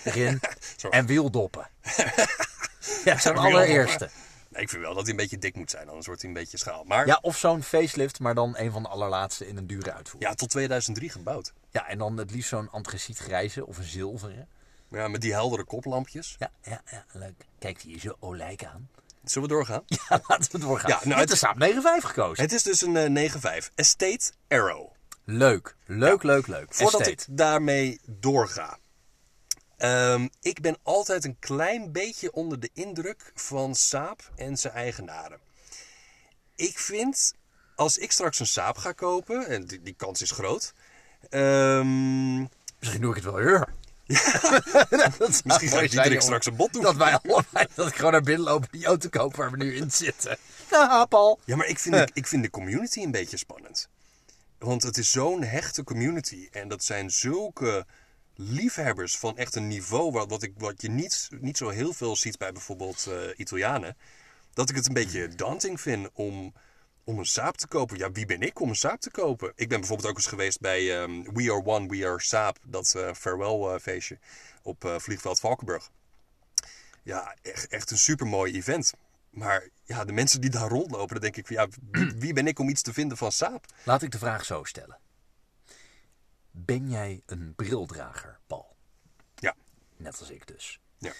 erin. En wieldoppen. ja, zo'n allereerste. Nee, ik vind wel dat hij een beetje dik moet zijn, anders wordt hij een beetje schaal. Maar ja, Ja, of zo'n facelift, maar dan een van de allerlaatste in een dure uitvoering. tot 2003 gebouwd. Ja, en dan het liefst zo'n antracietgrijze of een zilveren. Ja, met die heldere koplampjes. Ja, ja, ja, leuk. Kijk die zo olijk aan. Zullen we doorgaan? Ja, laten we doorgaan. Ja, nou, het- de Saab 9.5 gekozen. Het is dus een eh, 9.5. Estate Arrow. Leuk, leuk, leuk, leuk. Voordat Estate. ik daarmee doorga. Ehm, ik ben altijd een klein beetje onder de indruk van Saab en zijn eigenaren. Ik vind, als ik straks een Saab ga kopen, en die, die kans is groot. ehm, Misschien doe ik het wel weer. dat zou Misschien ga ik straks een bot doen. Dat wij allebei dat ik gewoon naar binnen loop die auto kopen waar we nu in zitten. Ja, Paul. Ja, maar ik vind, de, ik vind de community een beetje spannend. Want het is zo'n hechte community. En dat zijn zulke liefhebbers van echt een niveau... wat, wat, ik, wat je niet, niet zo heel veel ziet bij bijvoorbeeld eh, Italianen. Dat ik het een beetje daunting vind om, om een saap te kopen. Ja, wie ben ik om een saap te kopen? Ik ben bijvoorbeeld ook eens geweest bij ehm, We Are One, We Are Saap. Dat eh, farewell eh, feestje op vliegveld Valkenburg. Ja, echt, echt een supermooi event. Maar ja, de mensen die daar rondlopen, dan denk ik van ja, wie ben ik om iets te vinden van saap? Laat ik de vraag zo stellen. Ben jij een brildrager, Paul? Ja, Net als ik dus. ja,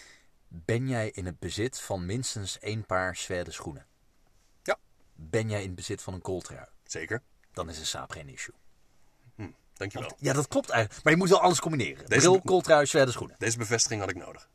Ben jij in het bezit van minstens één paar zware schoenen? ja, Ben jij in het bezit van een kooltrui? zeker. Dan is een saap geen issue. Dankjewel. Ja, dat klopt eigenlijk. Maar je moet wel alles combineren. Deze- Bril, kooltrui, zware schoenen. Deze bevestiging had ik nodig.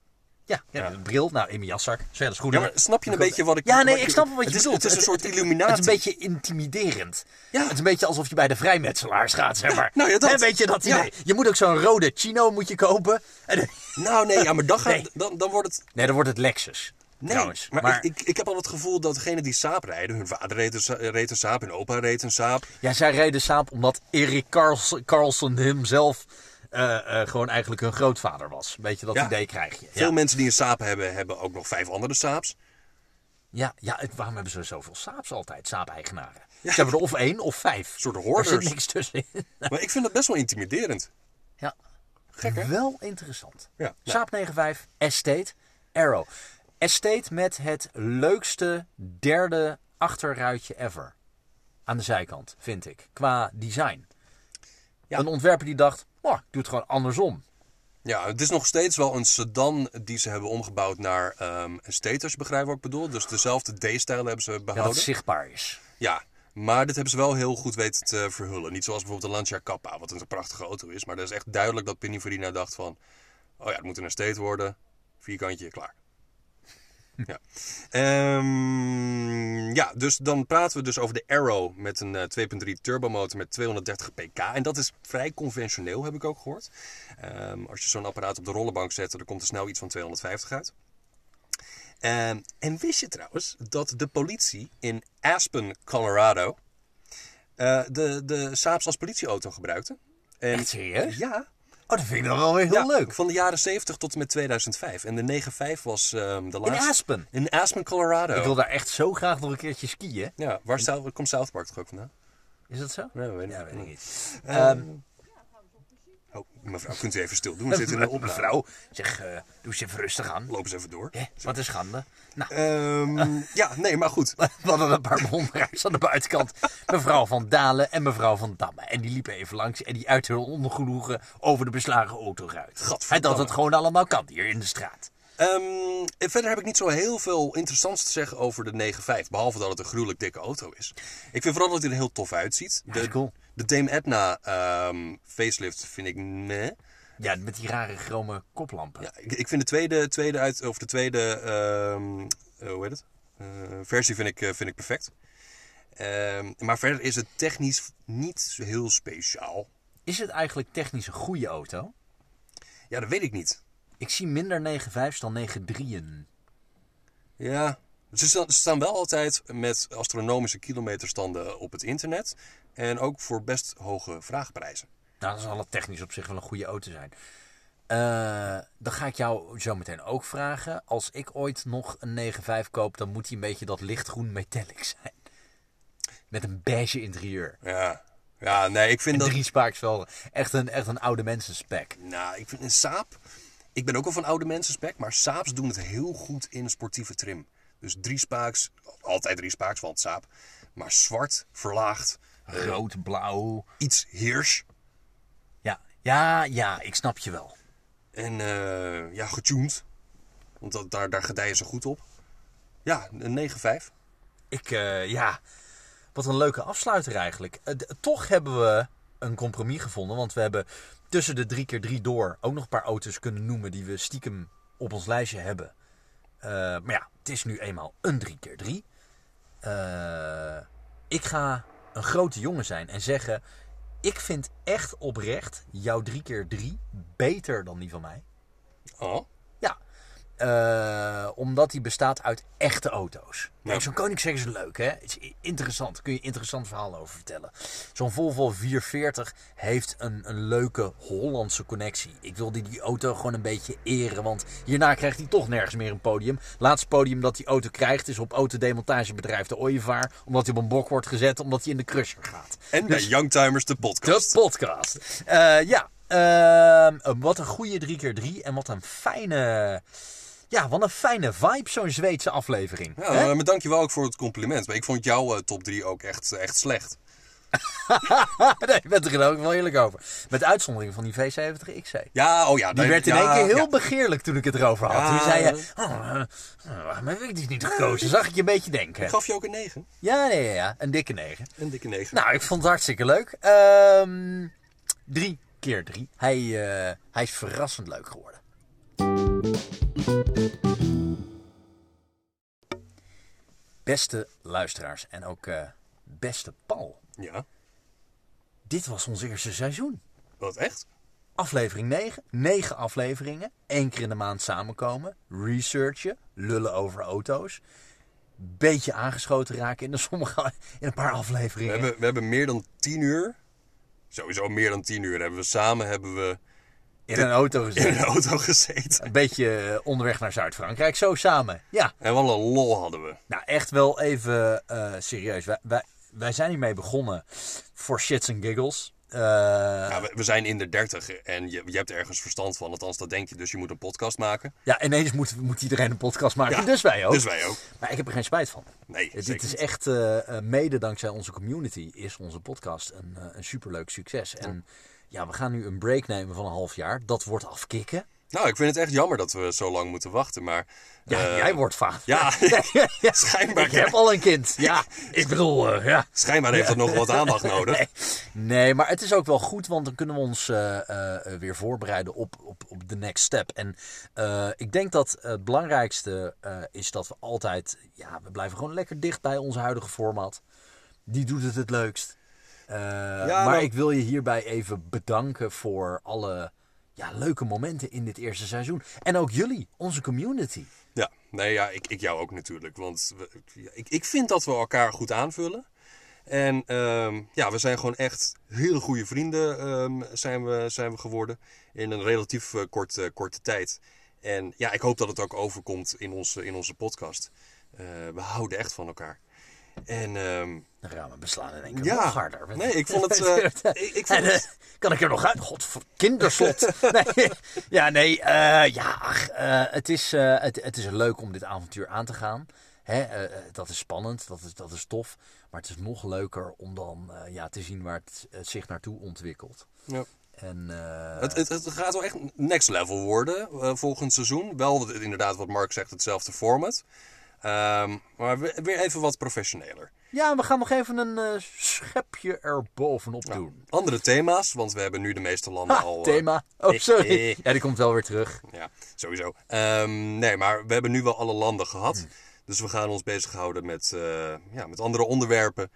Ja, ja, bril, nou in mijn jaszak, zware schoenen. Ja, maar snap je een beetje wat ik... Ja, nee, ik snap wel wat je het is, bedoelt. Het is een soort Het illuminatie. is een beetje intimiderend. Ja. Het is een beetje alsof je bij de vrijmetselaars gaat, zeg maar. Nou ja, dat. Je dat Ja. idee? Je moet ook zo'n rode chino moet je kopen. En, Nou nee, ja, maar dan, gaat, Nee. dan, dan wordt het... nee, dan wordt het Lexus. Nee, trouwens. maar, Ik, ik, ik heb al het gevoel dat degenen die saap rijden... Hun vader reed een, sa- reed een saap, hun opa reed een saap. Ja, zij reden saap omdat Erik Carlson, Carlson hemzelf eh, eh, gewoon eigenlijk hun grootvader was. Weet je, dat Ja. idee krijg je. Veel Ja, mensen die een saap hebben, hebben ook nog vijf andere saaps. ja, ja het- waarom hebben ze zoveel saaps altijd, saap-eigenaren? Ze hebben er of één of vijf. Soort Er hoorders. zit niks tussenin. Maar ik vind dat best wel intimiderend. Ja. Gek, hè? Wel interessant. Ja. Saab 95, Estate, Arrow. Estate met het leukste derde achterruitje ever. Aan de zijkant, vind ik. Qua design. Ja. Een ontwerper die dacht, oh, ik doe het gewoon andersom. Ja, het is nog steeds wel een sedan die ze hebben omgebouwd naar ehm een status, begrijp wat ik bedoel. Dus dezelfde D-stijl hebben ze Ja, dat behouden. zichtbaar is. Ja, maar dit hebben ze wel heel goed weten te verhullen. Niet zoals bijvoorbeeld de Lancia Kappa, wat een prachtige auto is. Maar dat is echt duidelijk dat Pininfarina dacht van... Oh ja, het moet een estate worden. Vierkantje, klaar. Ja. Ehm, ja, dus dan praten we dus over de Arrow met een eh, 2.3 turbomotor met 230 pk. En dat is vrij conventioneel, heb ik ook gehoord. Ehm, als je zo'n apparaat op de rollenbank zet, dan komt er snel iets van 250 uit. Ehm, en wist je trouwens dat de politie in Aspen, Colorado, eh, de, de Saabs als politieauto gebruikte? En, Echt serieus? Ja. Oh, dat vind ik dan wel weer heel ja, leuk. Van de jaren 70 tot en met 2005. En de 9.5 was ehm, de laatste. Aspen? In Aspen, Colorado. Ik wil daar echt zo graag nog een keertje skiën. Ja, waar South- komt South Park toch ook vandaan? Is dat zo? Nee, weet ik Ja, niet. weet ik niet. Ehm, Oh, mevrouw, kunt u even stil doen? We zitten in een opname. Mevrouw, zeg, eh, doe eens even rustig aan. Loop eens even door. Wat een schande. Nou, Ehm, ja, nee, maar goed. We hadden een paar bewonderaars aan de buitenkant. Mevrouw van Dalen en mevrouw van Damme. En die liepen even langs en die uitten hun ongenoegen over de beslagen autoruit. En dat het gewoon allemaal kan hier in de straat. Ehm, verder heb ik niet zo heel veel interessants te zeggen over de 9.5. Behalve dat het een gruwelijk dikke auto is. Ik vind vooral dat hij er heel tof uitziet. is cool. de Dame Edna ehm, facelift vind ik meh. Ja, met die rare chrome koplampen. Ja, ik, ik vind de tweede, tweede, uit, of de tweede ehm, eh, hoe heet het? Eh, versie vind ik, eh, vind ik perfect. Maar verder is het technisch niet heel speciaal. Is het eigenlijk technisch een goede auto? Ja, dat weet ik niet. Ik zie minder 9.5's dan 9.3'en. Ja, ze staan, wel altijd met astronomische kilometerstanden op het internet. En ook voor best hoge vraagprijzen. Nou, dan zal het technisch op zich wel een goede auto zijn. Eh, dan ga ik jou zo meteen ook vragen. Als ik ooit nog een 9.5 koop, dan moet hij een beetje dat lichtgroen metallic zijn. Met een beige interieur. Ja, ja nee, ik vind En dat... drie spaaksvelgen. Echt een, echt een oude mensenspec. Nou, ik vind een Saab... Ik ben ook wel van oude mensen spec, maar Saabs doen het heel goed in een sportieve trim. Dus drie spaaks, altijd drie spaaks, want Saab. Maar zwart, verlaagd, Rood, blauw. iets heers. Ja, ja, ja, ik snap je wel. En eh, ja, getuned. Want dat, daar, daar gedijen ze goed op. Ja, een 9,5. Ik, eh, ja, wat een leuke afsluiter eigenlijk. Eh, toch hebben we een compromis gevonden, want we hebben tussen de 3x3 door ook nog een paar auto's kunnen noemen die we stiekem op ons lijstje hebben. Eh, maar ja, het is nu eenmaal een 3x3. Eh, ik ga een grote jongen zijn en zeggen: Ik vind echt oprecht jouw 3 keer 3 beter dan die van mij. Oh, Eh, omdat die bestaat uit echte auto's. Ja. Kijk, Zo'n Koenigsegg is leuk, hè? Het is interessant. Daar kun je interessant verhaal over vertellen. Zo'n Volvo 440 heeft een, een leuke Hollandse connectie. Ik wilde die auto gewoon een beetje eren. Want hierna krijgt hij toch nergens meer een podium. Laatste podium dat die auto krijgt is op autodemontagebedrijf De Ooievaar. Omdat hij op een bok wordt gezet, omdat hij in de crusher gaat. en bij Youngtimers, de De podcast. podcast. Eh, ja, ehm, wat een goede 3x3 en wat een fijne... Ja, wat een fijne vibe, zo'n Zweedse aflevering. Ja, Hè? maar dankjewel ook voor het compliment. Maar ik vond jouw eh, top 3 ook echt, echt slecht. nee, je bent er ook wel eerlijk over. Met uitzondering van die V70 XC. Ja, oh ja. Die nee, werd in ja, één keer heel ja. begeerlijk toen ik het erover had. Ja. Toen zei je, oh, eh, eh, waarom heb ik die niet gekozen? Zag ik je een beetje denken. Ik gaf je ook een 9. Ja, nee, ja, ja, een dikke 9. Een dikke 9. Nou, ik vond het hartstikke leuk. Ehm drie keer drie. Hij, eh, hij is verrassend leuk geworden. Beste luisteraars en ook eh, beste Paul. Ja, Dit was ons eerste seizoen. wat echt? Aflevering 9. 9 afleveringen. Eén keer in de maand samenkomen. Researchen. Lullen over auto's. Beetje aangeschoten raken in, de sommige, in een paar We afleveringen. hebben, we hebben meer dan 10 uur. Sowieso meer dan 10 uur hebben we samen hebben we In een auto in gezeten. een auto gezeten. Een beetje eh, onderweg naar Zuid-Frankrijk. Zo samen. Ja. En wat een lol hadden we. Nou, echt wel even eh, serieus. Wij, wij, wij zijn hiermee begonnen voor shits and giggles. Eh, Ja, we, we zijn in de 30 en je, je hebt ergens verstand van. Althans, dat denk je. Dus je moet een podcast maken. ja, ineens moet, moet iedereen een podcast maken. Ja, dus wij ook. Dus wij ook. Maar ik heb er geen spijt van. Nee, Dit is echt, mede dankzij onze community, is onze podcast een, een superleuk succes. En ja, we gaan nu een break nemen van een half jaar. Dat wordt afkicken. Nou, ik vind het echt jammer dat we zo lang moeten wachten. Maar Ja, eh, jij wordt vader. Ja, ja, schijnbaar. Ik heb al een kind. Ja, ik bedoel, eh, ja. schijnbaar heeft het nog wat aandacht nodig. Nee. nee, maar het is ook wel goed, want dan kunnen we ons eh, weer voorbereiden op, op, op de next step. En ik denk dat het belangrijkste is dat we altijd, ja, we blijven gewoon lekker dicht bij onze huidige format. Die doet het het leukst. Eh, maar ik wil je hierbij even bedanken voor alle ja, leuke momenten in dit eerste seizoen. En ook jullie, onze community. Ja, nee, ja, ik, ik jou ook natuurlijk. Want we, ik, ik vind dat we elkaar goed aanvullen. En ehm, ja, we zijn gewoon echt hele goede vrienden ehm, zijn, we, zijn we geworden. In een relatief eh, korte, korte tijd. En ja, ik hoop dat het ook overkomt in onze, in onze podcast. Eh, we houden echt van elkaar. En ehm, De ramen beslaan in één keer Ja. nog harder. Nee, ik vond het, eh, ik- ik vond En, eh, kan ik er nog uit? God, kinderslot. nee, ja, nee. eh, ja, ach, het, is, het, het is leuk om dit avontuur aan te gaan. Hè, dat is spannend, dat is, dat is tof. Maar het is nog leuker om dan ja, te zien waar het, het zich naartoe ontwikkelt. ja. En, Het, het, het gaat wel echt next level worden volgend seizoen. Wel inderdaad wat Mark zegt, hetzelfde format. Ehm, maar we- weer even wat professioneler. ja, we gaan nog even een eh, schepje erbovenop doen. Andere thema's, want we hebben nu de meeste landen Ha, al... eh, thema. Oh, sorry. eh, Ja, die komt wel weer terug. Ja, sowieso. Ehm, nee, maar we hebben nu wel alle landen gehad. Hmm. Dus we gaan ons bezighouden met, eh, ja, met andere onderwerpen.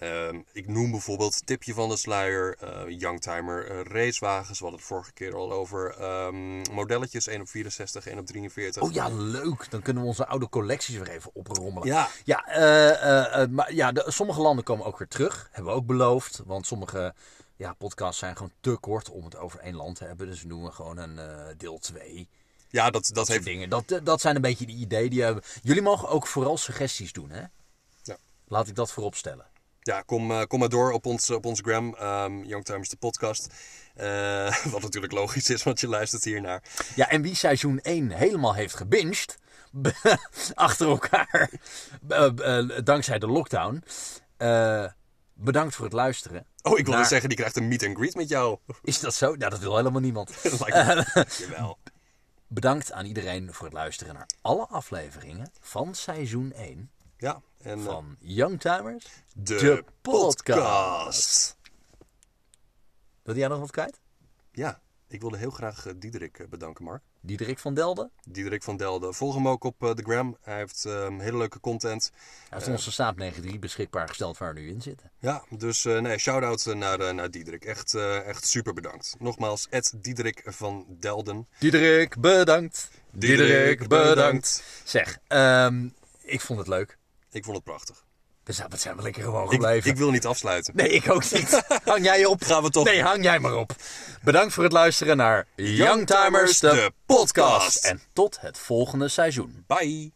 Ehm, ik noem bijvoorbeeld tipje van de sluier, eh, youngtimer eh, racewagens. We hadden het vorige keer al over ehm, modelletjes, 1 op 64, 1 op 43. Oh ja, leuk. Dan kunnen we onze oude collecties weer even oprommelen. Ja. Ja, eh, maar ja de, sommige landen komen ook weer terug. Hebben we ook beloofd. Want sommige ja, podcasts zijn gewoon te kort om het over één land te hebben. Dus we doen gewoon een deel 2. Ja, dat, dat Dat heeft... dingen. Dat, dat zijn een beetje de ideeën die we hebben. Jullie mogen ook vooral suggesties doen, hè? Ja. Laat ik dat voorop stellen. Ja, kom, eh, kom maar door op ons, op ons gram, ehm Youngtimers de podcast. Eh, wat natuurlijk logisch is, want je luistert hiernaar. Ja, en wie seizoen 1 helemaal heeft gebinged, achter elkaar, eh, dankzij de lockdown, bedankt voor het luisteren. Oh, ik wilde Naar- zeggen, die krijgt een meet and greet met jou. Is dat zo? Nou, dat wil helemaal niemand. Dat lijkt me. Jawel. Bedankt aan iedereen voor het luisteren naar alle afleveringen van seizoen 1 Ja, en eh, van Youngtimers, de, de podcast. podcast. Wil jij nog wat kwijt? Ja, Ik wilde heel graag eh, Diederik eh, bedanken, Mark. Diederik van Delden. Diederik van Delden. Volg hem ook op de gram. Hij heeft ehm, hele leuke content. Hij heeft onze Saab 93 beschikbaar gesteld waar we nu in zitten. Ja, dus nee, shout-out naar, naar Diederik. Echt, echt super bedankt. Nogmaals, Ed Diederik van Delden. Diederik, bedankt. Diederik, bedankt. Zeg, ehm, ik vond het leuk. Ik vond het prachtig. We zijn, wat zijn we lekker gewoon gebleven. ik wil niet afsluiten. Nee, ik ook niet. Hang jij op? Gaan we toch- Nee, hang jij maar op. Bedankt voor het luisteren naar Youngtimers, de podcast. En tot het volgende seizoen. Bye!